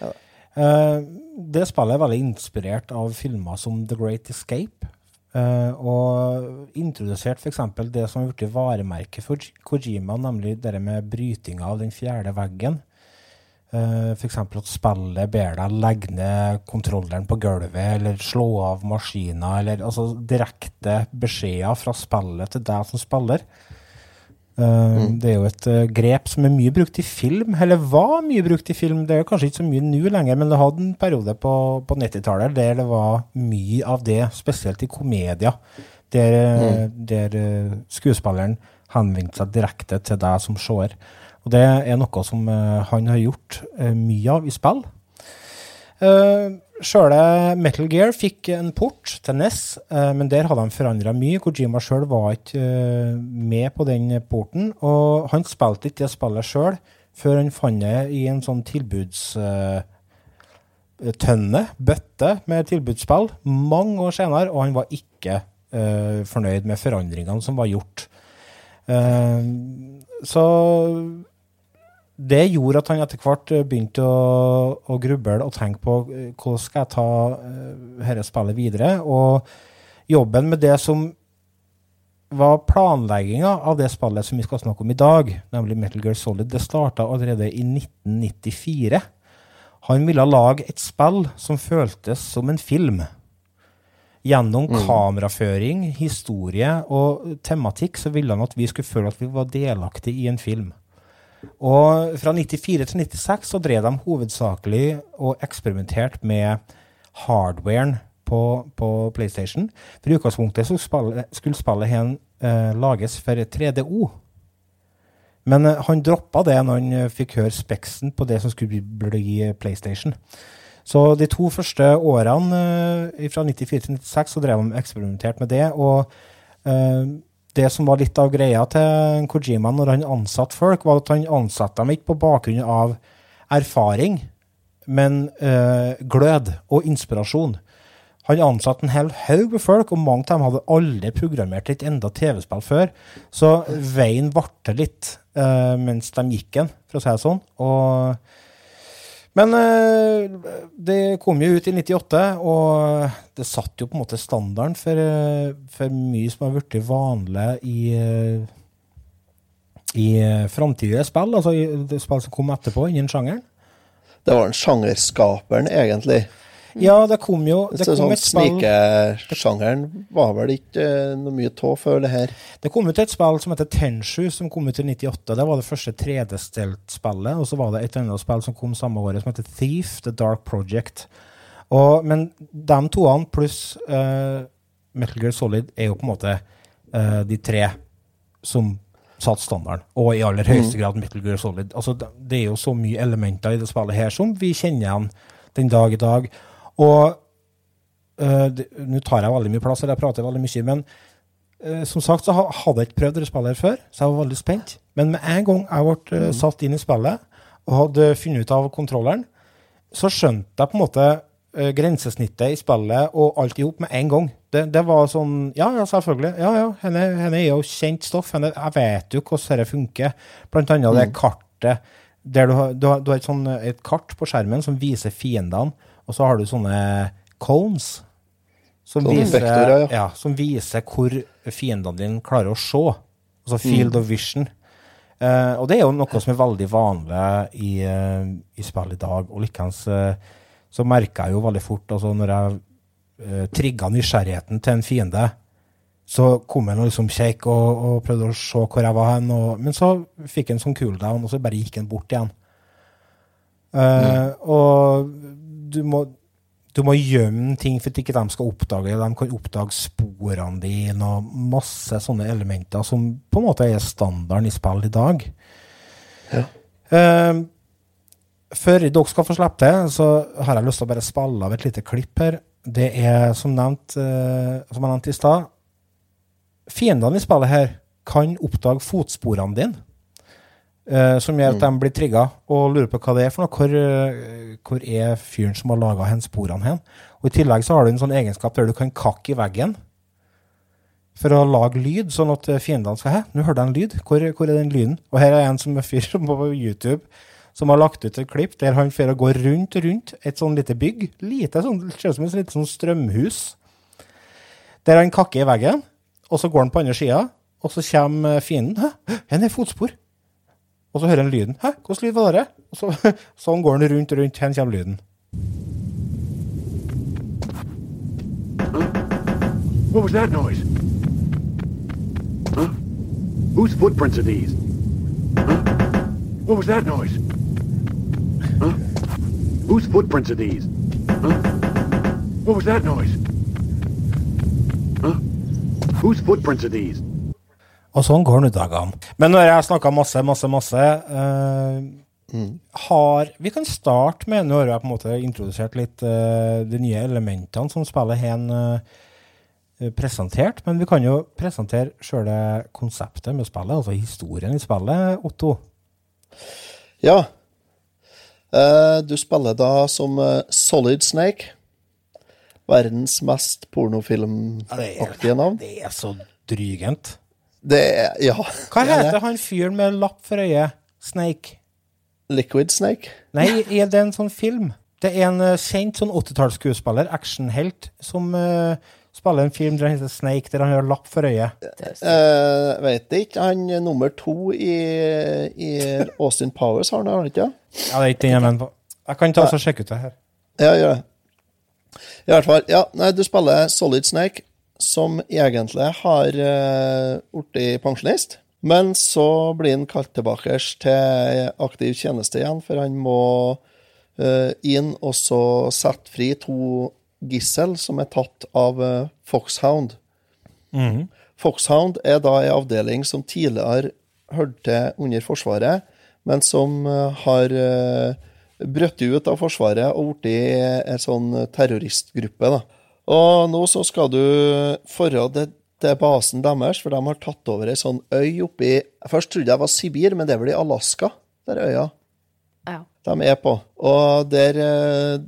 Ja. Uh, det spillet er veldig inspirert av filmer som The Great Escape. Uh, og introdusert f.eks. det som har blitt varemerket for Kojima, nemlig det med brytinga av den fjerde veggen. Uh, F.eks. at spillet ber deg legge ned kontrolleren på gulvet, eller slå av maskiner, eller altså direkte beskjeder fra spillet til deg som spiller. Eh, Det er jo et eh, grep som er mye brukt i film, eller var mye brukt i film. Det er kanskje ikke så mye nå lenger, men det hadde en periode på, på 90-tallet der det var mye av det, spesielt i komedier, der, mm. der eh, skuespilleren henvendte seg direkte til deg som seer. Og det er noe som eh, han har gjort eh, mye av i spill. Uh, Sjøle Metal Gear fikk en port til NES, eh, men der hadde de forandra mye. Kojima sjøl var ikke eh, med på den porten, og han spilte ikke det spillet sjøl før han fant det i en sånn tilbudstønne, bøtte med tilbudsspill, mange år senere, og han var ikke eh, fornøyd med forandringene som var gjort. Eh, så det gjorde at han etter hvert eh, begynte å, å gruble og tenke på eh, hvordan skal jeg ta uh, dette spillet videre. Og jobben med det som var planlegginga av det spillet som vi skal snakke om i dag, nemlig Metal Gear Solid, det starta allerede i 1994. Han ville lage et spill som føltes som en film. Gjennom kameraføring, historie og tematikk så ville han at vi skulle føle at vi var delaktige i en film. Og fra 94 til 96 så drev de hovedsakelig og eksperimenterte med hardwaren på, på PlayStation. For i utgangspunktet så skulle spillet hen eh, lages for 3DO. Men eh, han droppa det når han eh, fikk høre speksen på det som skulle bli, bli PlayStation. Så de to første årene, eh, fra 94 til 96, så drev de eksperimentert med det. Og eh, det som var litt av greia til Kojima når han ansatte folk, var at han ansatte dem ikke på bakgrunn av erfaring, men øh, glød og inspirasjon. Han ansatte en hel haug med folk, og mange av dem hadde aldri programmert et enda TV-spill før. Så veien varte litt øh, mens de gikk den, for å si det sånn. Og men eh, det kom jo ut i 98, og det satt jo på en måte standarden for, eh, for mye som har blitt vanlig i, eh, i framtidige spill, altså i spill som kom etterpå innen sjangeren. Det var den sjangerskaperen, egentlig. Ja, det kom jo det Så kom sånn et spill Snikesjangeren var vel ikke eh, noe mye av før det her. Det kom ut et spill som heter Tenshu, som kom ut i 98. Det var det første 3D-stelt-spillet. Og så var det et annet spill som kom samme året, som heter Thief, The Dark Project. Og, men de toene pluss uh, Metal Gear Solid er jo på en måte uh, de tre som satt standarden. Og i aller høyeste grad Metal Gear Solid. Altså, det, det er jo så mye elementer i det spillet her som vi kjenner igjen den dag i dag. Og eh, Nå tar jeg veldig mye plass, eller jeg prater veldig mye, men Eh, som sagt så hadde jeg ikke prøvd dette spillet her før, så jeg var veldig spent. Men med en gang jeg ble eh, satt inn i spillet og hadde funnet ut av kontrolleren, så skjønte jeg på en måte grensesnittet i spillet og alt i hop med en gang. Det, det var sånn Ja, ja, selvfølgelig. Ja, ja, henne, henne er jo kjent stoff. Henne, jeg vet jo hvordan dette funker. Blant annet det kartet der du har, du har, du har et, sånn, et kart på skjermen som viser fiendene, og så har du sånne cones. Som Sånne viser, vektorer, ja. ja, som viser hvor fiendene dine klarer å se. Altså field of vision. Uh, og det er jo noe som er veldig vanlig i, uh, i spill i dag. Og likeens uh, så merka jeg jo veldig fort, altså når jeg uh, trigga nysgjerrigheten til en fiende, så kom jeg nå liksom kjekk og, og prøvde å se hvor jeg var hen. Og, men så fikk en sånn cooldown, og så bare gikk han bort igjen. Eh, Og du må, du må gjemme ting for at ikke de skal oppdage det. De kan oppdage sporene dine og masse sånne elementer som på en måte er standarden i spill i dag. Eh, før dere skal få slippe til, så har jeg lyst til å bare spille av et lite klipp her. Det er som nevnt, uh, som jeg nevnte i stad, fiendene i spillet her kan oppdage fotsporene dine. Eh, som gjør at de blir trigga og lurer på hva det er for noe. Hvor, eh, hvor er fyren som har laga sporene hen? Og I tillegg så har du en sånn egenskap der du kan kakke i veggen for å lage lyd, sånn at eh, fiendene skal Hæ, nå hørte jeg en lyd. Hvor, hvor er den lyden? Og her er en som er fyr som på YouTube som har lagt ut et klipp der han får gå rundt og rundt et sånn lite bygg. Lite sånn, ser ut som et lite sånn strømhus. Der han kakker i veggen, og så går han på andre sida, og så kommer fienden. Hæ, en er fotspor. Og så hører han lyden. Hæ, hvordan lyd var det? Og så, sånn går han rundt og rundt, her kommer lyden. What was that noise? Huh? Whose footprints are these? Huh? What was that noise? Huh? Whose footprints are these? Huh? What was that noise? Whose footprints are these? Og sånn går nå dagene. Men når jeg har snakka masse, masse, masse eh, har, Vi kan starte med Nå har jeg på en måte introdusert litt eh, de nye elementene som spillet har uh, presentert. Men vi kan jo presentere sjøle konseptet med spillet, altså historien i spillet, Otto. Ja. Uh, du spiller da som uh, Solid Snake. Verdens mest pornofilmaktige navn. Det er så drygent. Det er Ja. Hva er heter ja, han fyren med lapp for øyet? Snake? Liquid Snake. Nei, er det en sånn film? Det er en eh, kjent sånn 80-tallsskuespiller, actionhelt, som uh, spiller en film der han heter Snake, der han har lapp for øyet. Uh, vet ikke. Han er nummer to i, i Austin Powers har han, har han ikke? Ja, det er ikke den jeg mener på. Jeg kan ta og sjekke ut det her. Ja, gjør det. I hvert fall. Ja, nei, du spiller Solid Snake, som egentlig har uh, blitt pensjonist. Men så blir han kalt tilbake til aktiv tjeneste igjen, for han må uh, inn og så sette fri to gissel som er tatt av uh, Foxhound. Foxhound er da en avdeling som tidligere hørte til under Forsvaret, men som eh, har uh, brutt ut av Forsvaret og blitt en sånn terroristgruppe. da. Og nå så skal du forholde til, til basen deres, for de har tatt over ei sånn øy oppi Først trodde jeg det var Sibir, men det er vel i Alaska, der øya Ja. de er på. Og der eh,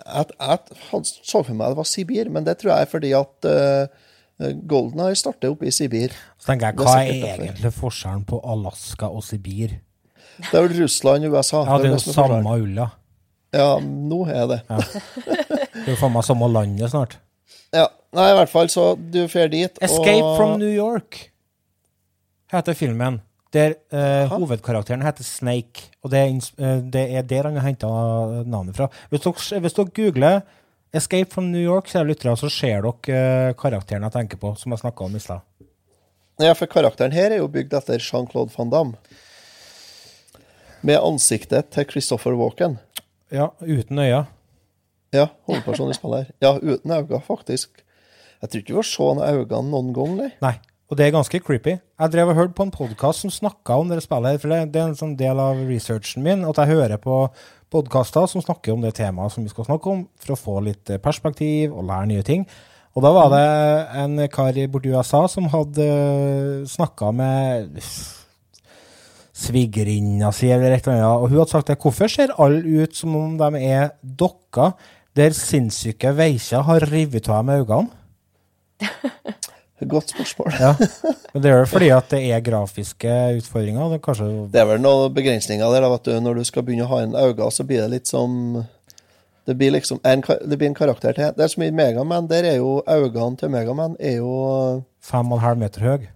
Jeg, så for meg det var Sibir, men det tror jeg er fordi at uh, Golden Eye starter oppe i Sibir. Så tenker jeg, Hva er er egentlig forskjellen på Alaska og Sibir? Det er vel Russland og USA. Ja, det er jo samme ulla. Ja, nå er det. Det er jo faen meg samme landet snart. Ja, Nei, i hvert fall, så du drar dit, Escape from New York heter filmen. Der eh, hovedkarakteren heter Snake, og det er, eh, det er der han har henta navnet fra. Hvis dere, hvis dere googler Escape from New York, så, lytter, så ser dere eh, karakteren jeg tenker på, som jeg snakka om i stad. Ja, for karakteren her er jo bygd etter Jean-Claude van Damme. Med ansiktet til Christopher Walken. Ja, uten øyne. Ja, hovedpersonen i spillet her. Ja, uten øyne, faktisk. Jeg tror ikke vi har sett øynene øyne noen gang, nei. Nei. Og det er ganske creepy. Jeg drev og hørte på en podkast som snakka om det spillet, for det, er en sånn del av researchen min, at jeg hører på podkaster som snakker om det temaet som vi skal snakke om, for å få litt eh, perspektiv og lære nye ting. Og da var det en kar borti USA som hadde snakka med svigerinna si eller et eller annet, og hun hadde sagt det. Hvorfor ser alle ut som om de er dokker der sinnssyke veikja har revet av dem øynene? Godt spørsmål. Ja. Men det er jo fordi at det er grafiske utfordringer. Det kanskje Det er vel noen begrensninger der, vet du. Når du skal begynne å ha inn øyne, så blir det litt som Det blir liksom en, det blir en karakter til. Det er som i Megaman. Der er jo øynene til Megaman er jo fem og en halv meter høy.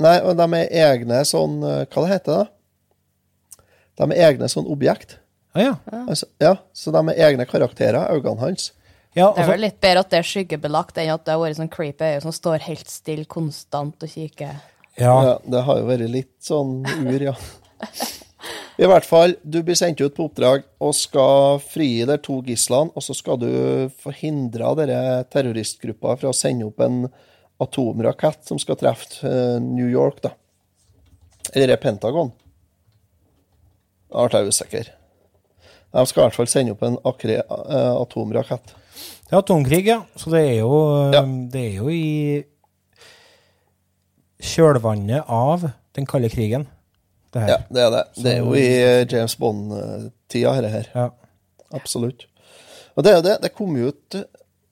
Nei, og de er egne sånn eh, Hva det heter det? De er egne sånn objekt. Ah, ja. Altså, ja, så de er egne karakterer, øynene hans. ja Det er altså, vel litt bedre at det er skyggebelagt enn at det har vært sånn creepy øye som står helt stille konstant og kikker. ja. Ja, det har jo vært litt sånn ur, ja. I hvert fall, du blir sendt ut på oppdrag og skal frigi de to gislene, og så skal du forhindre dere terroristgruppa fra å sende opp en atomrakett som skal treffe eh, New York, da. Eller er det Pentagon? Da ble jeg usikker. De skal i hvert fall sende opp en akre, eh, atomrakett. Det er atomkrig, ja. Så det er jo, Ja. det er jo i kjølvannet av den kalde krigen, det her. Ja, det er det. Det er jo i eh, James Bond-tida, dette her. Ja. Absolutt. Og det er jo det. Det kom jo ut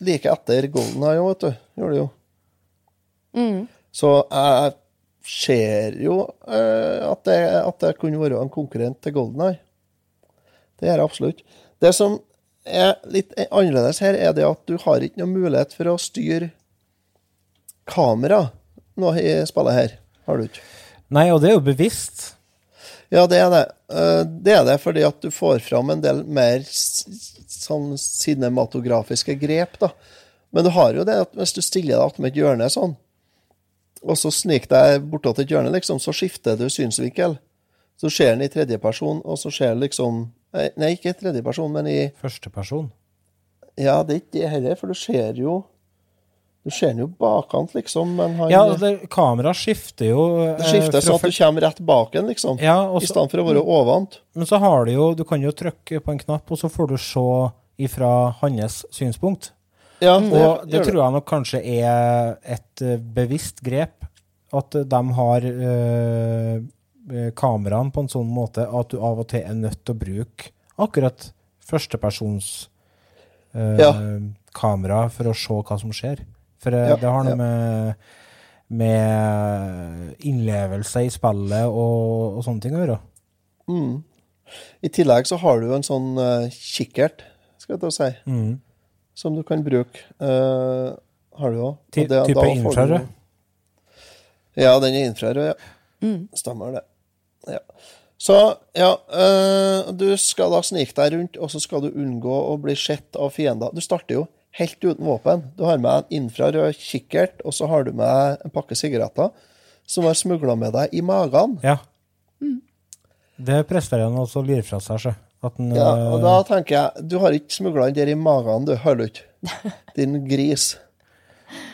like etter Golden Eye òg, vet du. Gjorde det jo. Så jeg ser jo uh, at, det, at det kunne være en konkurrent til Golden Eye. Det gjør jeg absolutt. Det som er litt annerledes her, er det at du har ikke noen mulighet for å styre kamera nå i spillet her. Har du ikke? Nei, og det er jo bevisst. Ja, det er det. Eh, Det er det fordi at du får fram en del mer sånn cinematografiske grep, da. Men du har jo det at hvis du stiller deg attmed et hjørne sånn, og så sniker deg bortåt et hjørne, liksom, så skifter du synsvinkel. Så ser den i tredjeperson, og så ser liksom Nei, ikke i tredjeperson, men i Førsteperson. Ja, det er ikke det heller, for du ser jo Du ser den jo bakant, liksom, men han Ja, det, kamera skifter jo Det eh, skifter fra sånn at du kommer rett bak den, liksom. Ja, også, I stedet for å være ovant. Men så har du jo Du kan jo trykke på en knapp, og så får du se ifra hans synspunkt. Ja, det, Og det gjør tror jeg nok kanskje er et eh, bevisst grep. At de har eh, kameraene på en sånn måte at du av og til er nødt til å bruke akkurat førstepersons eh, Ja. kamera for å se hva som skjer. For eh, Ja, det har noe ja. med, med innlevelse i spillet og, og sånne ting å gjøre. I tillegg så har du en sånn uh, kikkert, skal jeg til å si, Mm. som du kan bruke. Uh, har du òg. Type infrarød? Ja, den er infrarød, ja. Stemmer det. Ja. Så, ja eh, Du skal da snike deg rundt, og så skal du unngå å bli sett av fiender. Du starter jo helt uten våpen. Du har med en infrarød kikkert, og så har du med en pakke sigaretter som har smugla med deg i magen. Ja. Det presterer han også å lire fra seg, så. At han, Ja, og eh, da tenker jeg, du har ikke smugla den der i magen, du, har du ikke? Din gris.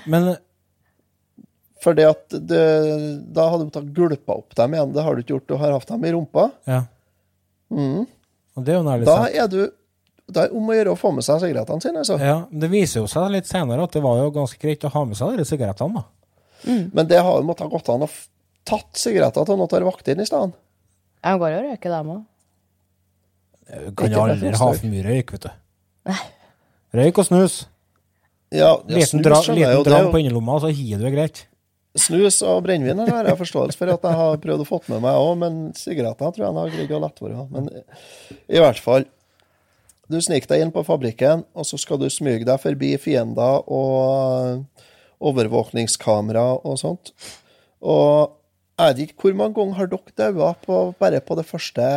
Men Fordi at det, da hadde du måttet gulpa opp dem igjen. Det har du ikke gjort. Du har hatt dem i rumpa. Ja. Og det er jo nærlig sant Da sak. er du da er om å gjøre å få med seg sigarettene sine. Altså. Ja, det viser jo seg litt senere at det var jo ganske greit å ha med seg de sigarettene, da. Men det har jo måttet gått an å tatt sigaretter til noen tar vaktene i stedet. Jeg går jo og røyker dem òg. Du kan jo aldri ha for mye røyk, vet du. Røyk og snus. Ja, ja, Liten, snus dra, liten dram på innerlomma, så hiver du det greit. Snus og brennevin har jeg forståelse for at jeg har prøvd å få med meg òg, men sigaretter tror jeg han har greid å lette være. Men i hvert fall Du sniker deg inn på fabrikken, og så skal du smyge deg forbi fiender og overvåkningskamera og sånt. Og jeg vet ikke hvor mange ganger har dere daua på, bare på de første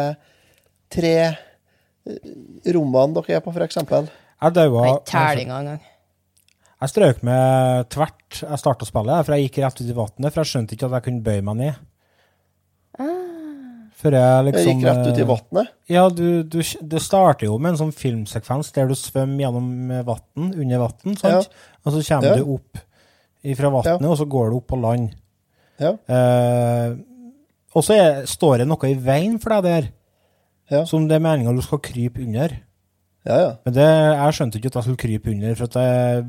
tre eh, rommene dere er på, f.eks.? Jeg daua Nei, tellinga engang. Jeg strøk med tvert. Jeg starta spillet, for jeg gikk rett ut i vannet, for jeg skjønte ikke at jeg kunne bøye meg ned. Før jeg liksom Jeg liksom gikk rett ut i eh, vannet. Ja, du, du, det starter jo med en sånn filmsekvens der du svømmer gjennom vann, under vann, sant? Og så kommer Ja. du opp fra vannet, og så går du opp på land. Ja. Eh, og så står det noe i veien for deg der, Ja. som det er meninga du skal krype under. Ja, ja. Men det, jeg skjønte ikke at jeg skulle krype under, for at jeg,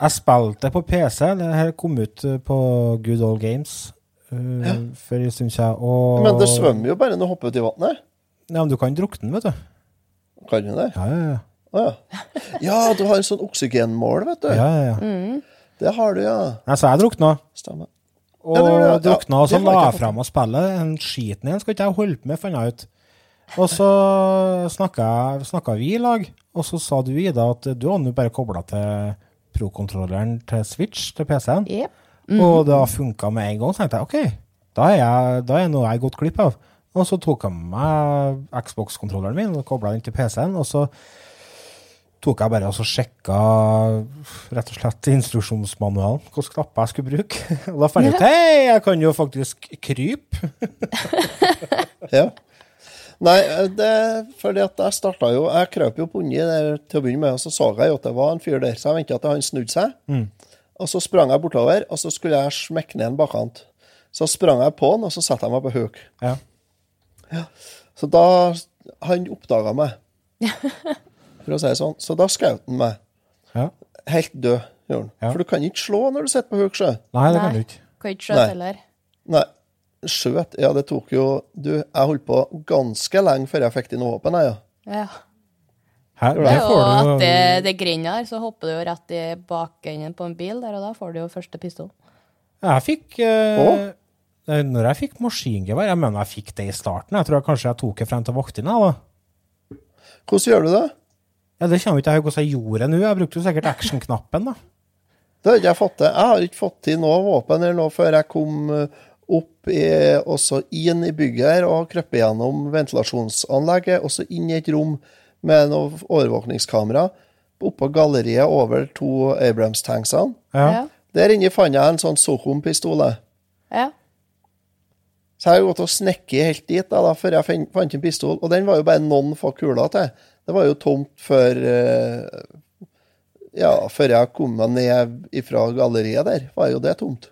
jeg spilte på PC. Det her kom ut eh, på Good Old Games uh, for en stund siden. Og, Men det svømmer jo bare når du hopper uti i vannet. Ja, men du kan drukne, vet du. Kan du det? Ja, ja, ja. Ja. ja, du har en sånn oksygenmål, vet du. ja, ja, ja. Mm. Det har du, ja. Nei, så jeg drukna. Stemmer. Og Ja, det det. Ja, drukna, og så la jeg fram å spille. spillet. En skiten igjen skal ikke jeg holde på med, fant jeg ut. Og så snakka, vi i lag, og så sa du, Ida, at du hadde jo bare kobla til pro-kontrolleren til Switch, til PC-en. Jep. Og det har funka med en gang. Så tenkte jeg OK, da er, jeg, da er noe jeg har gått glipp av. Og så tok jeg med meg Xbox-kontrolleren min og kobla den til PC-en. Og så tok jeg bare og så sjekka rett og slett instruksjonsmanualen, hvilke knapper jeg skulle bruke. Og da fant jeg ut hei, jeg kan jo faktisk krype. Ja. Nei, det fordi at jeg starta jo Jeg krøp jo på inni der til å begynne med, og så så jeg jo at det var en fyr der, så jeg venta til han snudde seg. Og så sprang jeg bortover, og så skulle jeg smekke ned en bakkant. Så sprang jeg på han, og så satte jeg meg på huk. Ja. ja. Så da Han oppdaga meg, for å si det sånn. Så da skjøt han meg. ja. Helt død, gjorde han. Ja. For du kan ikke slå når du sitter på huk, sjø. Nei, det kan du ikke. Kan ikke skjøte Nei. heller. Nei. Skjøt? Ja, det tok jo Du, jeg holdt på ganske lenge før jeg fikk til noe våpen, jeg, ja. Ja. Her, Det er jo du at det, det grinner her, så hopper du jo rett i bakenden på en bil der, og da får du jo første pistol. Jeg fikk eh, Når jeg fikk maskingevær Jeg mener jeg fikk det i starten. Jeg tror jeg kanskje jeg tok det frem til vaktene. da. Hvordan gjør du det? Ja, Det kommer ikke jeg hvordan jeg gjorde nå. Jeg brukte jo sikkert action-knappen. da. Det har ikke jeg fått til. Jeg har ikke fått til noe våpen eller noe før jeg kom eh, opp i, også inn i bygget her og krøp gjennom ventilasjonsanlegget, og så inn i et rom med noe overvåkningskamera oppå galleriet over to Abrams-tanksene. Ja. Ja. Der inne fant jeg en sånn Sochom-pistol. ja. Så jeg har gått og snekket helt dit da, da, før jeg fant en pistol, og den var jo bare noen få kuler til. Det var jo tomt før eh, Ja, før jeg kom meg ned fra galleriet der, var jo det tomt.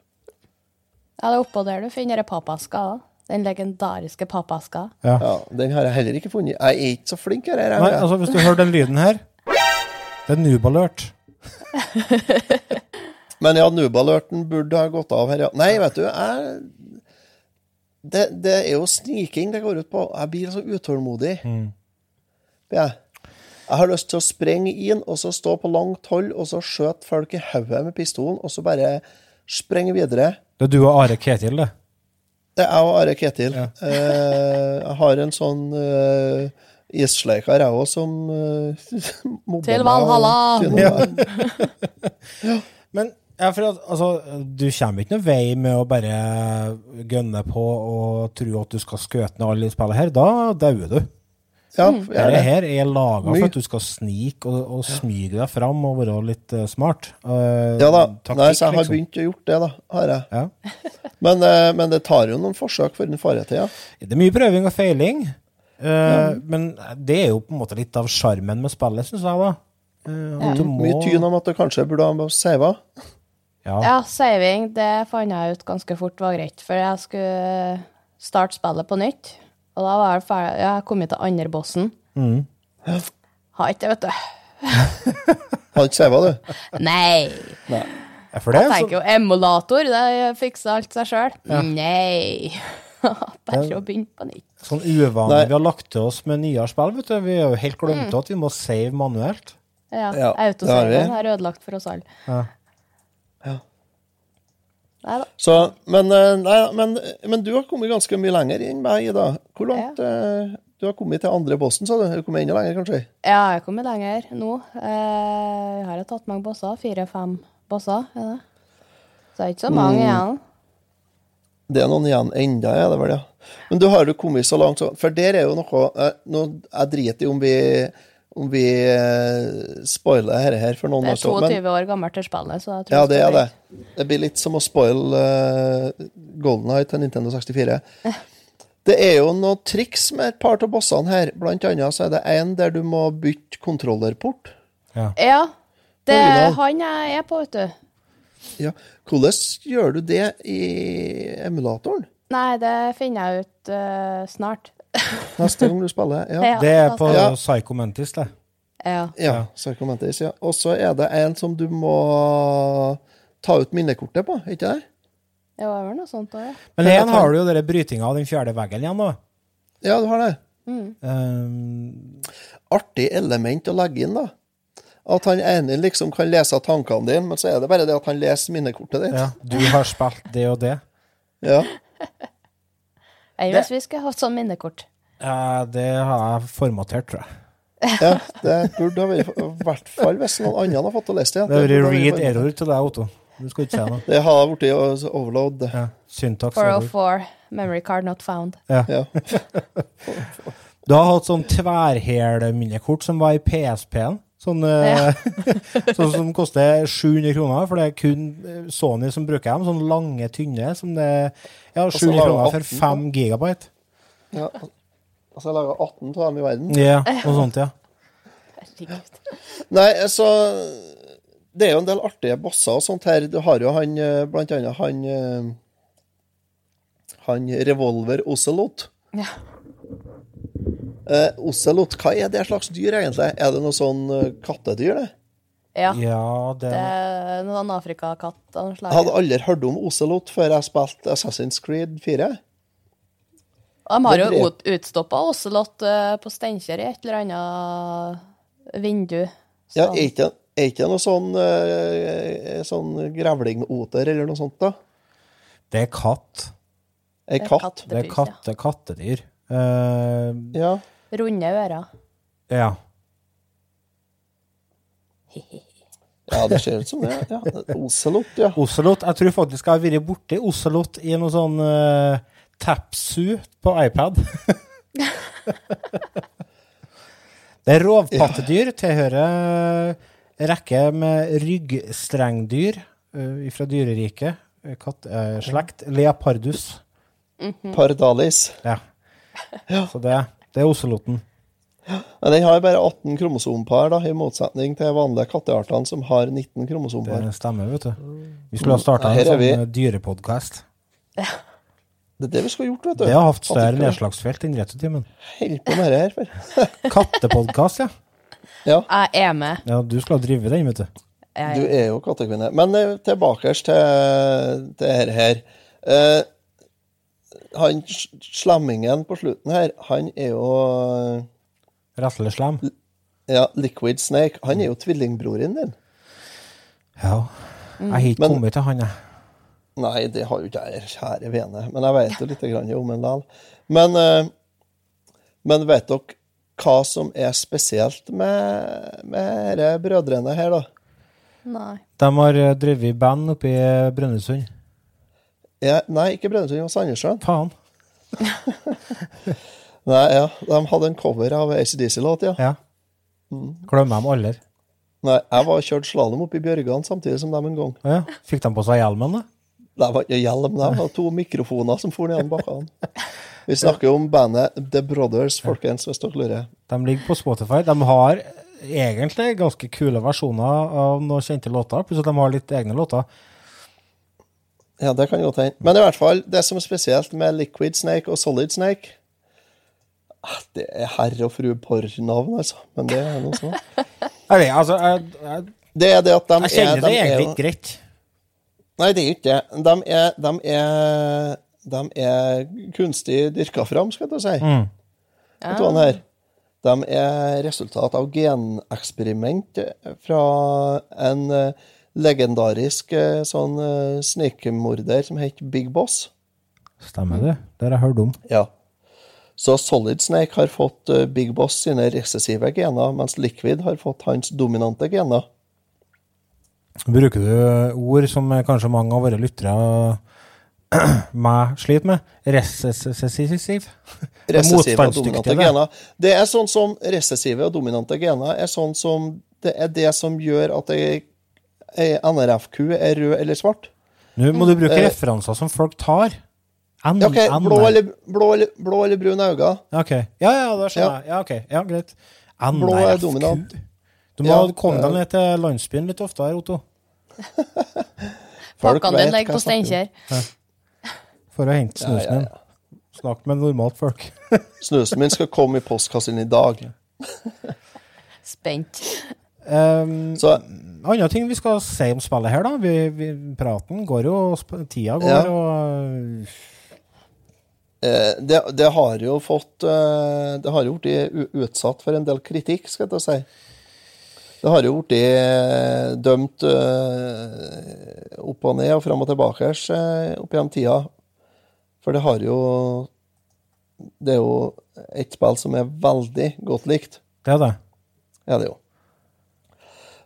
Ja, det er oppå der du finner pappaska. da. Den legendariske pappaska. Ja. Ja, Den har jeg heller ikke funnet. Jeg er ikke så flink her. her Nei, altså Hvis du hører den lyden her Det er nubalørt. Men ja, Nubalørten burde ha gått av her, ja. Nei, vet du, jeg det, det er jo sniking det går ut på. Jeg blir så utålmodig. Jeg. jeg har lyst til å sprenge inn og så stå på langt hold og så skjøte folk i hodet med pistolen, og så bare sprenge videre. Det er du og Are Ketil, det. Det er jeg og Are Ketil. Eh, jeg har en sånn uh, issleiker, jeg òg, som uh, mobber Til Valhalla! Ja. ja. Men ja, for at, altså, du kommer ikke noen vei med å bare gønne på og tro at du skal skøte ned alle i spillet her. Da dauer du. Ja, jeg er Dette det. her er laga for at du skal snike og, og smyge deg fram og være litt uh, smart. Uh, Ja da. taktikk, Nei, så jeg har liksom. begynt å gjort det, da. Har jeg. Ja. Men, uh, men det tar jo noen forsøk før den farer det til, ja. Det er mye prøving og feiling. eh, Men det er jo på en måte litt av sjarmen med spillet, syns jeg. da. Eh, at må- Mye tyn om at du kanskje burde ha sava. Ja. Ja, saving, det fant jeg ut ganske fort var greit, for jeg skulle starte spillet på nytt. Og da var jeg ferdig, ja, jeg kom til andre bossen. Mm. Har ikke det, vet du. Har ikke sava, du? Nei! Ja, for det, Jeg tenker jo emulator, det fikser alt seg sjøl. Nei! Bare å begynne på nytt. sånn uvanlig Nei. vi har lagt til oss med nyere spill. vet du. Vi har jo helt glemt at vi må save manuelt. Ja, Ja, Autosaven har. Ødelagt for oss alle. Ja. Ja. Så, men, eh, nei, men, men du har kommet ganske mye lenger enn meg, Ida. Hvor langt eh, Du har kommet til andre bossen, sa du? Har du kommet enda lenger, kanskje? Ja, jeg har kommet lenger nå. Eh, Jeg har tatt mange bosser. Fire-fem bosser. Er det? Så det er ikke så mange igjen. Det er noen igjen enda, er det vel, ja. Men du har jo kommet så langt, så For der er jo noe eh, nå, Jeg driter i om vi om vi eh, spoiler dette her for noen. Det er altså, men- 22 år gammelt til spillet, så jeg tror Ja, det det er det. Det blir litt som å spoile uh, Golden Eye til Nintendo 64. Det er jo noen triks med et par av bossene her. Blant annet så er det en der du må bytte kontrollerport. Ja. Det er han jeg er på, vet du. Ja. Hvordan gjør du det i emulatoren? Nei, det finner jeg ut uh, snart. Neste gang du spiller? Ja. Ja, Det er på Ja. Psycho Mantis, det. Ja. Ja, Psycho Mantis, ja. Og så er det en som du må ta ut minnekortet på, ikke det? Det var noe sånt òg, ja. Men igjen har du jo den brytinga av den fjerde veggen igjen, da. Ja, du har det. Um, Artig element å legge inn, da. At han ene liksom kan lese tankene dine, men så er det bare det at han leser minnekortet ditt. ja, du har spilt det og det. Ja. Jeg hvis vi skulle hatt sånn minnekort. Ja, det har jeg formatert, tror jeg. ja, det burde ha vært i hvert fall hvis noen andre har fått å lese det. Det har vært read error til deg, Otto. Du skal ikke si noe. Det har blitt overload. Ja. Syntax 404. Memory card not found. Ja. Du har hatt sånn tverrhælminnekort som var i PSP-en. Sånn, ja. sånn som koster 700 kroner, for det er kun eh, Sony som bruker dem. Sånne lange, tynne. Som det, ja, 700 lager kroner for 5 gigabyte. Ja. Altså, jeg lager 18 av dem i verden. Ja, noe sånt, ja. Herregud. Nei, altså Det er jo en del artige bosser og sånt her. Du har jo han eh, blant annet han eh, Han Revolver Ocelot. Ja. Eh, Ocelot, hva er det slags dyr, egentlig? Er det noe sånn eh, kattedyr, det? Ja. Ja, det Det er noen afrikakatt av noe Jeg slag. hadde aldri hørt om Ocelot før jeg spilte Assassin's Creed 4. De har jo det ut, utstoppa ocelot eh, på Steinkjer i et eller annet vindu. Ja, Sånn. er ikke, er ikke noe sånn, eh, sånn grevlingoter eller noe sånt, da? Det er katt. Ei Det er katt? Det er kattepus, katte, kattedyr. Uh, Ja. Runde ører. ja. ja, det ser ut som det. Ja. Ocelot, ja. Ocelot. Jeg tror faktisk jeg har vært borti Ocelot i noe sånn uh, Tapsu på iPad. det er rovpattedyr, tilhører en rekke med ryggstrengdyr uh, fra dyreriket. eh, Katt, eh, slekt. Leopardus. Pardalis. Ja. Så det, det er oceloten. Men den har bare 18 kromosompar, da, i motsetning til vanlige katteartene som har 19 kromosompar. Det stemmer, vet du. Vi skulle ha starta en sånn eh, dyrepodkast. Det er det vi skulle gjort, vet du. Det har hatt større nedslagsfelt enn Retutimen. Holder på med det her for. Kattepodkast, ja. Ja, Jeg er med. ja. Du skulle ha drevet den, vet du. du er jo kattekvinne. Men eh, tilbake til det her. her. Eh, han slemmingen på slutten her, han er jo eh, Rasleslem. Ja, Liquid Snake. Han er jo tvillingbroren din. Ja. Jeg har ikke kommet til han, jeg. Nei, det har jo ikke jeg, kjære vene. Men jeg vet jo litt grann om en dal Men, eh, men vet dere hva som er spesielt med, med disse brødrene her, da? nei. De har eh, drevet band oppe i Brønnøysund. Ja, nei, ikke Brønnøysund og Sandnessjøen. Faen. Nei, ja, De hadde en cover av ACDC-låt, ja. Ja. Mm. Glemmer dem aldri. Nei, Jeg var kjørt slalåm oppe i Bjørgan samtidig som dem en gang. Ja. Fikk de på seg hjelmen, da? Det var ikke hjelm, det var to mikrofoner som for ned bakkene. Vi snakker om bandet The Brothers, folkens, hvis dere lurer. De ligger på Spotify. De har egentlig ganske kule versjoner av noen kjente låter, pluss at de har litt egne låter. Ja, det kan godt hende. Men i hvert fall, det som er spesielt med Liquid Snake og Solid Snake ah, Det er herre og fru porr-navn, altså. Men det er noe sånt. Jeg vet, altså, jeg, jeg, Det er det at de jeg kjenner er, det egentlig ikke greit. Nei, det er ikke det. De er, de er, de er kunstig dyrka fram, skal jeg si. Mm. Vet du hva her? De er resultat av geneksperiment fra en eh, legendarisk eh, sånn uh, snikmorder som het Big Boss. Stemmer det. Det har jeg hørt om. Ja. Så Solid Snake har fått eh, Big Boss sine recessive gener, mens Liquid har fått hans dominante gener. Bruker du ord som eh, kanskje mange av våre lyttere meg sliter med. Resessiv? Recessive og dominante gener. Det er sånn som recessive og dominante gener er sånn som Det er det som gjør at ei ei NRF-ku er rød eller svart. Nå må du bruke Eh. referanser som folk tar. N, OK, N- blå eller, blå eller, blå eller brun øyne. Okay. Ja, ja, det skjønner Ja. jeg. Ja, ok. Ja, greit. Blå er dominant. Du må Ja, komme deg ned til landsbyen litt oftere, Otto. Folk Pakkene dine ligger på Steinkjer. For å hente Ja, snusen ja, din. Snakk med normalt folk. Snusen min skal komme i postkassen i dag. Spent. Um, Så andre ting vi skal si om spillet her, da. Vi, vi, praten går jo, tida går, Ja. og eh, det, det har jo fått eh, Det har jo blitt utsatt for en del kritikk, skal jeg si. Det har jo blitt dømt uh, opp og ned og fram og tilbake uh, opp gjennom tida. For det har jo Det er jo et spill som er veldig godt likt. Det er det. er det jo.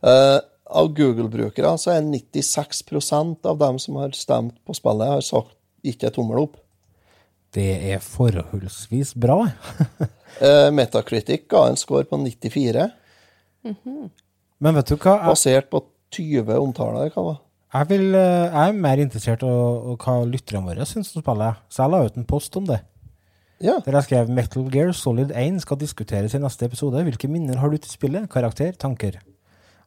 Eh, av Google-brukere så er 96% av dem som har stemt på spillet, har sagt ikke tommel opp. Det er forholdsvis bra. Uh, Metacritic ga en score på 94, Men vet du hva? Jeg, basert på 20 omtaler. Hva var. jeg, vil, eh, jeg er mer interessert i hva lytterne våre syns om spillet. Så jeg la ut en post om det. Ja. Der jeg skrev Metal Gear Solid 1 skal diskuteres i neste episode. Hvilke minner har du til spillet? Karakter? Tanker?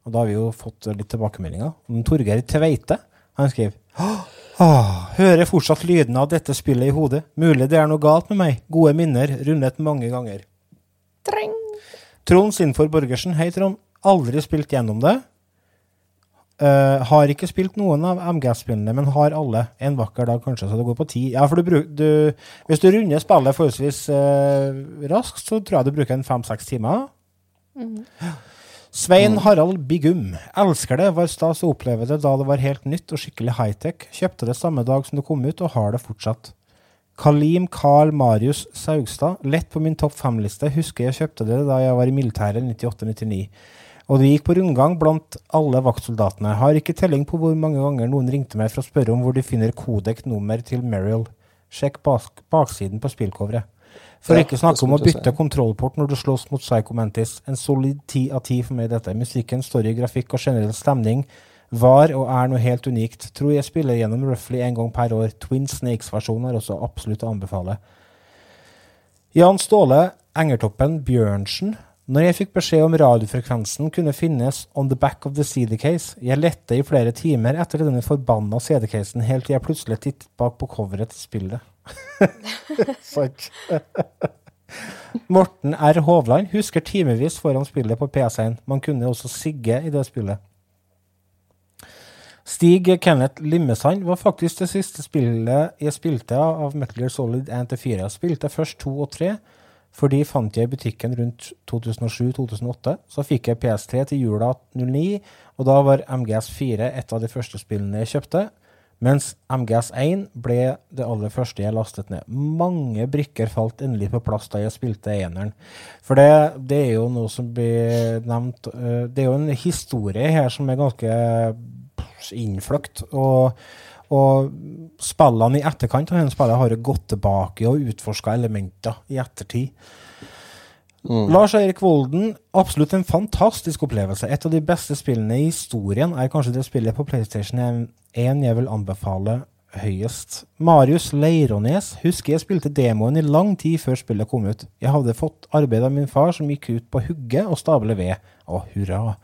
Og da har vi jo fått litt tilbakemeldinger. Torgeir Tveite. Han skriver Åh, hører fortsatt lyden av dette spillet i hodet. Mulig det er noe galt med meg. Gode minner, rundet mange ganger. Treng. Trond Sinfor Borgersen. Hei, Trond. Aldri spilt gjennom det. Uh, har ikke spilt noen av MGS-spillene, men har alle. En vakker dag, kanskje, så det går på ti. Ja, for du, bruk- du, hvis du runder spillet forholdsvis uh, raskt, så tror jeg du bruker en fem-seks timer. Svein Harald Bigum. Elsker det. Var stas å oppleve det da det var helt nytt og skikkelig high-tech. Kjøpte det samme dag som det kom ut, og har det fortsatt. Kalim Carl Marius Saugstad. Lett på min topp fem-liste. Husker jeg kjøpte det da jeg var i militæret 98-99. Og det gikk på rundgang blant alle vaktsoldatene. Har ikke telling på hvor mange ganger noen ringte meg for å spørre om hvor de finner kodek-nummer til Merrill. Sjekk bak baksiden på spillcoveret. For Ja, ikke snakke om å bytte si. kontrollport når du slåss mot Psycho Mantis. En solid ti av ti for meg, dette. Musikken, story, grafikk og generell stemning var og er noe helt unikt. Tror jeg spiller gjennom roughly en gang per år. Twin Snakes-versjonen er også absolutt å anbefale. Jan Ståle Engertoppen Bjørnsen. Når jeg fikk beskjed om radiofrekvensen kunne finnes on the back of the CD case, jeg lette i flere timer etter denne forbanna CD-casen helt til jeg plutselig tittet bak på coveret til spillet. Sant. Morten R. Hovland husker timevis foran spillet på PC-en. Man kunne også sigge i det spillet. Stig Kenneth Limmesand var faktisk det siste spillet jeg spilte av Metal Gear Solid 1-4. Jeg spilte først 2 og 3, fordi fant jeg i butikken rundt 2007-2008. Så fikk jeg PS3 til jula 09, og da var MGS4 et av de første spillene jeg kjøpte. Mens MGS1 ble det aller første jeg lastet ned. Mange brikker falt endelig på plass da jeg spilte eneren. For det, det er jo noe som blir nevnt øh, Det er jo en historie her som er ganske innfløkt. Og, og spillene i etterkant av denne spillet har jo gått tilbake og utforska elementer i ettertid. Lars Eirik Volden, absolutt en fantastisk opplevelse. Et av de beste spillene i historien er kanskje det spillet på PlayStation 1 jeg vil anbefale høyest. Marius Leirånes husker jeg spilte demoen i lang tid før spillet kom ut. Jeg hadde fått arbeid av min far som gikk ut på hugge og stable ved. Å, hurra.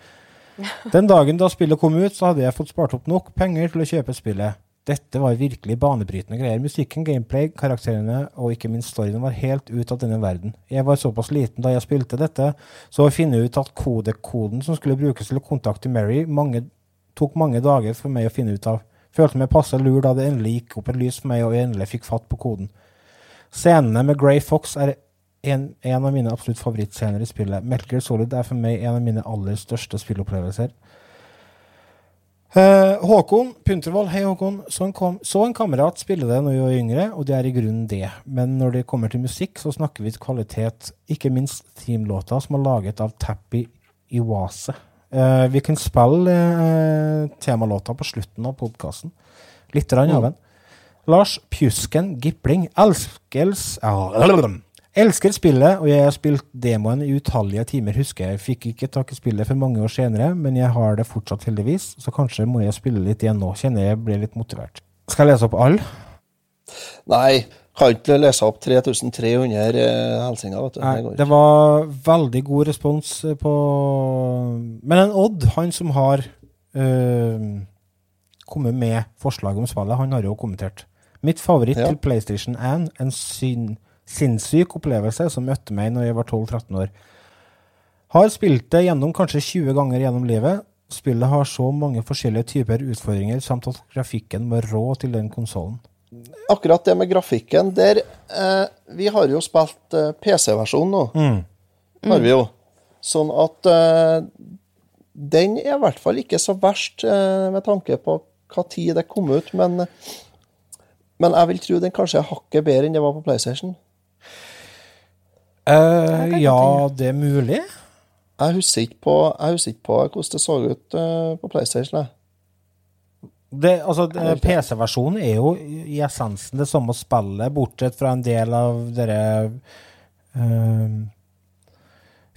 Den dagen da spillet kom ut, så hadde jeg fått spart opp nok penger til å kjøpe spillet. Dette var virkelig banebrytende greier. Musikken, gameplay, karakterene og ikke minst storyen var helt ut av denne verden. Jeg var såpass liten da jeg spilte dette, så å finne ut at kodek-koden som skulle brukes til å kontakte Mary, mange, tok mange dager for meg å finne ut av. Følte meg passe lur da det endelig gikk opp et lys for meg og jeg endelig fikk fatt på koden. Scenene med Grey Fox er en, en av mine absolutt favorittscener i spillet. Metal Gear Solid er for meg en av mine aller største spillopplevelser. Uh, Håkon Puntervold, hei Håkon. Så en, kom, så en kamerat spille det når vi var yngre, og det er i grunnen det. Men når det kommer til musikk, så snakker vi til kvalitet, ikke minst teamlåter som er laget av Tappy Iwase. Eh, vi kan spille uh, temalåta på slutten av podkasten. Litt rann av den. Lars Pjusken Gipling elskels, elsker spillet, og jeg har spilt demoen i utallige timer, husker jeg. Fikk ikke tak i spillet for mange år senere, men jeg har det fortsatt heldigvis, så kanskje må jeg spille litt igjen nå, kjenner jeg blir litt motivert. Skal jeg lese opp alle? Nei, kan ikke lese opp 3300 eh, hilsener, vet du. Nei, Det det var veldig god respons på Men en Odd, han som har øh, kommet med forslag om spillet, han har jo kommentert. Mitt favoritt Ja. til PlayStation 1, en syn, sinnssyk opplevelse som møtte meg når jeg var 12-13 år. Har spilt det gjennom kanskje 20 ganger gjennom livet. Spillet har så mange forskjellige typer utfordringer, samt at grafikken var rå til den konsollen. Akkurat det med grafikken der eh, Vi har jo spilt eh, PC-versjonen nå. Har vi jo. Sånn at eh, den er i hvert fall ikke så verst eh, med tanke på hva tid det kom ut, men men jeg vil tro den kanskje er hakket bedre enn det var på PlayStation. Uh, ja, det er mulig. Jeg husker ikke på, jeg husker ikke på hvordan det så ut eh, på PlayStation. Jeg. Det, altså, PC-versjonen er jo i essensen det samme spillet, bortsett fra en del av dere uh,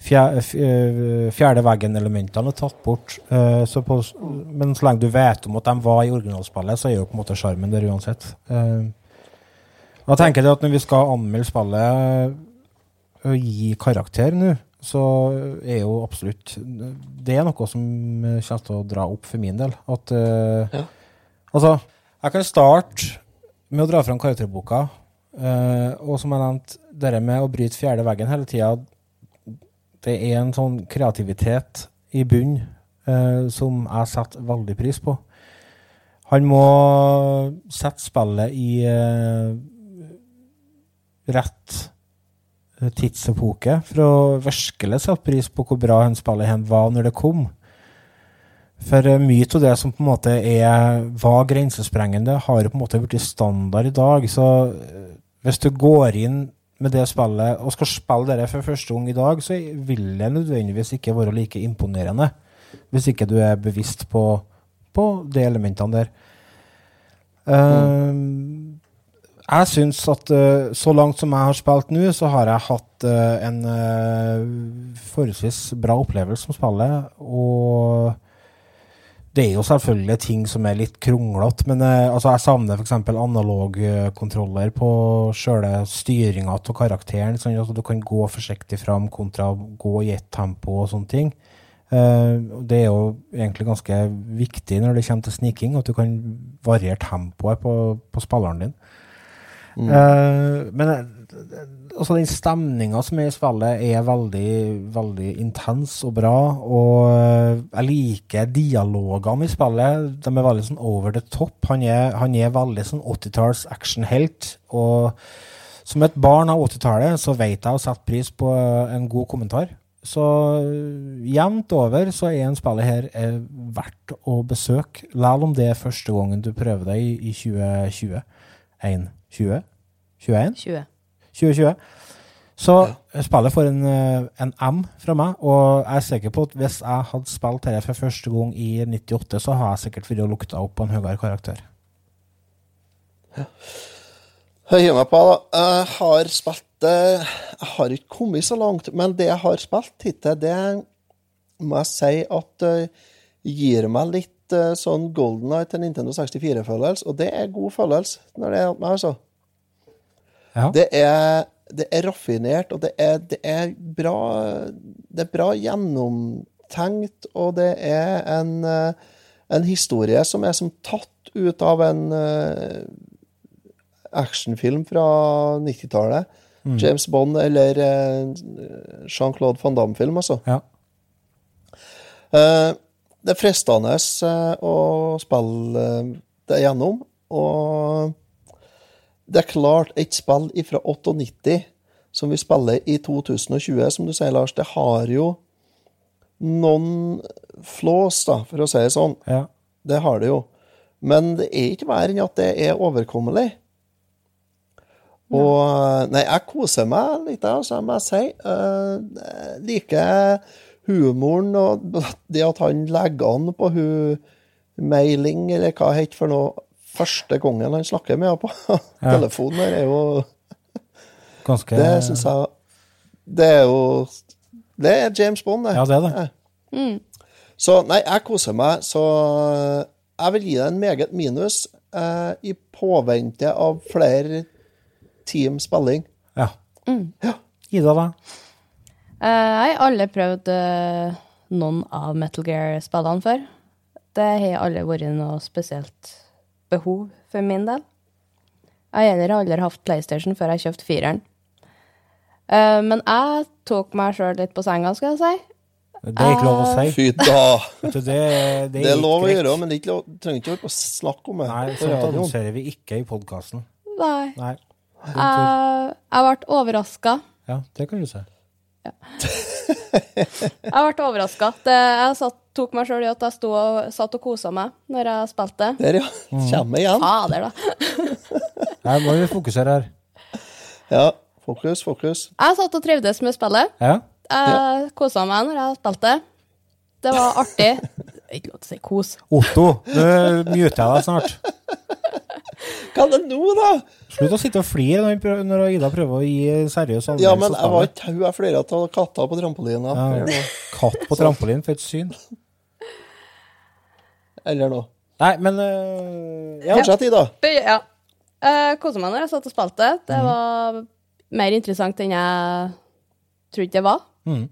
fjerde, veggen-elementene er tatt bort. Uh, så på, men så lenge du vet om at de var i originalspillet, så er jo på en måte sjarmen der uansett. Uh, jeg tenker at når vi skal anmelde spillet og gi karakter nå, så er jo absolutt Det er noe som eh, kommer til å dra opp for min del. At eh, Altså, jeg kan starte med å dra fram karakterboka. Uh, og som jeg nevnte, det med å bryte fjerde veggen hele tida, det er en sånn kreativitet i bunn uh, som jeg setter veldig pris på. Han må sette spillet i uh, rett eh, tidsepoke for å virkelig sette pris på hvor bra han spillet var når det kom. For eh, mye av det som på en måte er, var grensesprengende, har jo på en måte blitt standard i dag. Så eh, hvis du går inn med det spillet og skal spille det for første gang i dag, så vil det nødvendigvis ikke være like imponerende. Hvis ikke du er bevisst på, på de elementene der. Um, jeg syns at uh, så langt som jeg har spilt nå, så har jeg hatt uh, en forholdsvis bra opplevelse som spillet. Og det er jo selvfølgelig ting som er litt kronglete, men eh, altså jeg savner f.eks. analogkontroller på sjøle styringa av karakteren. Sånn at du kan gå forsiktig fram kontra gå i ett tempo og sånne ting. Eh, det er jo egentlig ganske viktig når det kommer til sniking, at du kan variere tempoet på, på spilleren din. Eh, men eh, altså den stemninga som er i spillet, er veldig, veldig intens og bra. Og eh, jeg liker dialogene i spillet. De er veldig sånn over the top. Han er, han er veldig sånn 80-talls actionhelt. Og som et barn av 80-tallet så vet jeg å sette pris på en god kommentar. Så jevnt over så er en spillet her er verdt å besøke, selv om det er første gangen du prøver deg i, i 2020. 1, 20? 21? 20. 2020. Så spillet får en, eh, en M fra meg, og jeg er sikker på at hvis jeg hadde spilt dette for første gang i 98, så har jeg sikkert vært og lukta opp på en høyere karakter. Jeg hiver meg på, da. Jeg har spilt Jeg har ikke kommet så langt, men det jeg har spilt hittil, det må jeg si at uh, gir meg litt uh, sånn Golden eye til Nintendo 64-følelse, og det er god følelse når det er meg, altså. Ja. Det er, det er raffinert, og det er, det er bra Det er bra gjennomtenkt, og det er en, eh, en historie som er som tatt ut av en uh, actionfilm fra 90-tallet. James Bond eller uh, Jean-Claude van Damme-film, altså. Ja. Eh, det er fristende eh, å spille eh, det gjennom, og det er klart, et spill fra 98 som vi spiller i 2020, som du sier, Lars, det har jo noen flås, da, for å si det sånn. ja. Det har det jo. Men det er ikke verre enn at det er overkommelig. Og Nei, jeg koser meg litt, altså, jeg må si. Uh, liker humoren og det at han legger an på hun Mailing, eller hva det heter for noe, første gangen han snakker med henne på telefonen her, er jo Ganske Det syns jeg Det er jo Det er James Bond, det. Ja, det er det. Så nei, jeg koser meg, så jeg vil gi deg en meget minus eh, i påvente av flere team spilling. Ja. Mm. Ida, da? Eh, Jeg har aldri prøvd eh, noen av Metal Gear-spillene før. Det har aldri vært noe spesielt behov for min del. Jeg har heller aldri hatt PlayStation før jeg kjøpte fireren. Eh, men jeg tok meg sjøl litt på senga, skal jeg si. Det er ikke lov å si. Fy da! Det, det, Det er lov å gjøre, men det er ikke lov, trenger ikke å snakke om det Nei, sånt annonserer vi ikke i podkasten. Nei. Nei. Jeg, jeg ble overraska. Ja, det kan du si. Jeg ble overraska. Jeg satt, tok meg sjøl i at jeg sto og, satt og kosa meg når jeg spilte. Der, ja. Mm. Kommer igjen. Fader, da. Her må vi fokusere her. Ja. Fokus, fokus. Jeg satt og trivdes med spillet. Ja. Jeg kosa meg når jeg spilte. Det var artig. Ikke lov til å si kos. Otto, nå muter jeg deg snart. Hva er det nå, da? Slutt å sitte og flire når, prøver- når Ida prøver å gi seriøs anmeldelse. Ja, men jeg var ikke tau jeg flira av katta på trampolina. ja. Katt på trampolin for et syn. Eller noe. Nei, men øh, ja. Fortsett, Ida. Ja. Uh, kosa meg når jeg satt og spilte. Det var mer interessant enn jeg trodde det var. Mhm.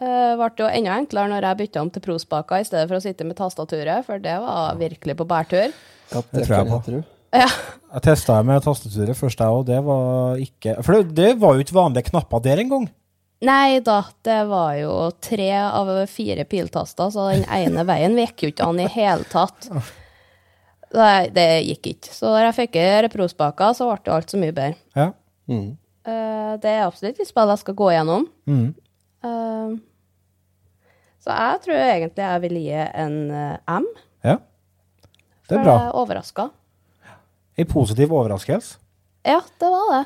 Det ble jo enda enklere når jeg bytta om til prospaker i stedet for å sitte med tastaturet, for det var virkelig på bærtur. Ja, Det tror jeg på. Ja. Jeg testa med tastaturet først, jeg òg. Det var ikke For det, det var jo ikke vanlige knapper der engang. Nei da, det var jo tre av fire piltaster, så den ene veien gikk jo ikke an i hele tatt. Nei, det gikk ikke. Så da jeg fikk reprospaker, så ble det alt så mye bedre. Ja. Mm. Eh, det er absolutt et spill jeg skal gå gjennom. Mm. Eh, så jeg tror egentlig jeg vil gi en eh, M. ja. Det For er bra. jeg er overraska. En positiv overraskelse. Ja, det var det.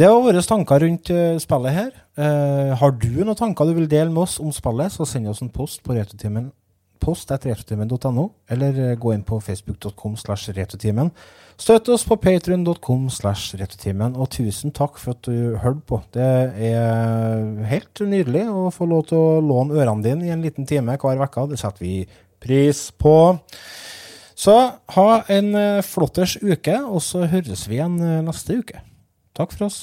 Det var våre tanker rundt eh, spillet her. Uh, har du noen tanker du vil dele med oss om spillet, så send oss en post på retrotimen post etter retrotimen.no, eller eh, gå inn på facebook.com slash retrotimen. Støtt oss på patreon.com slash retrotimen, og tusen takk for at du hørte på. Det er helt nydelig å få lov til å låne ørene dine i en liten time hver uke. Det setter vi pris på. Så ha en eh, flotters uke, og så høres vi igjen eh, neste uke. Takk for oss.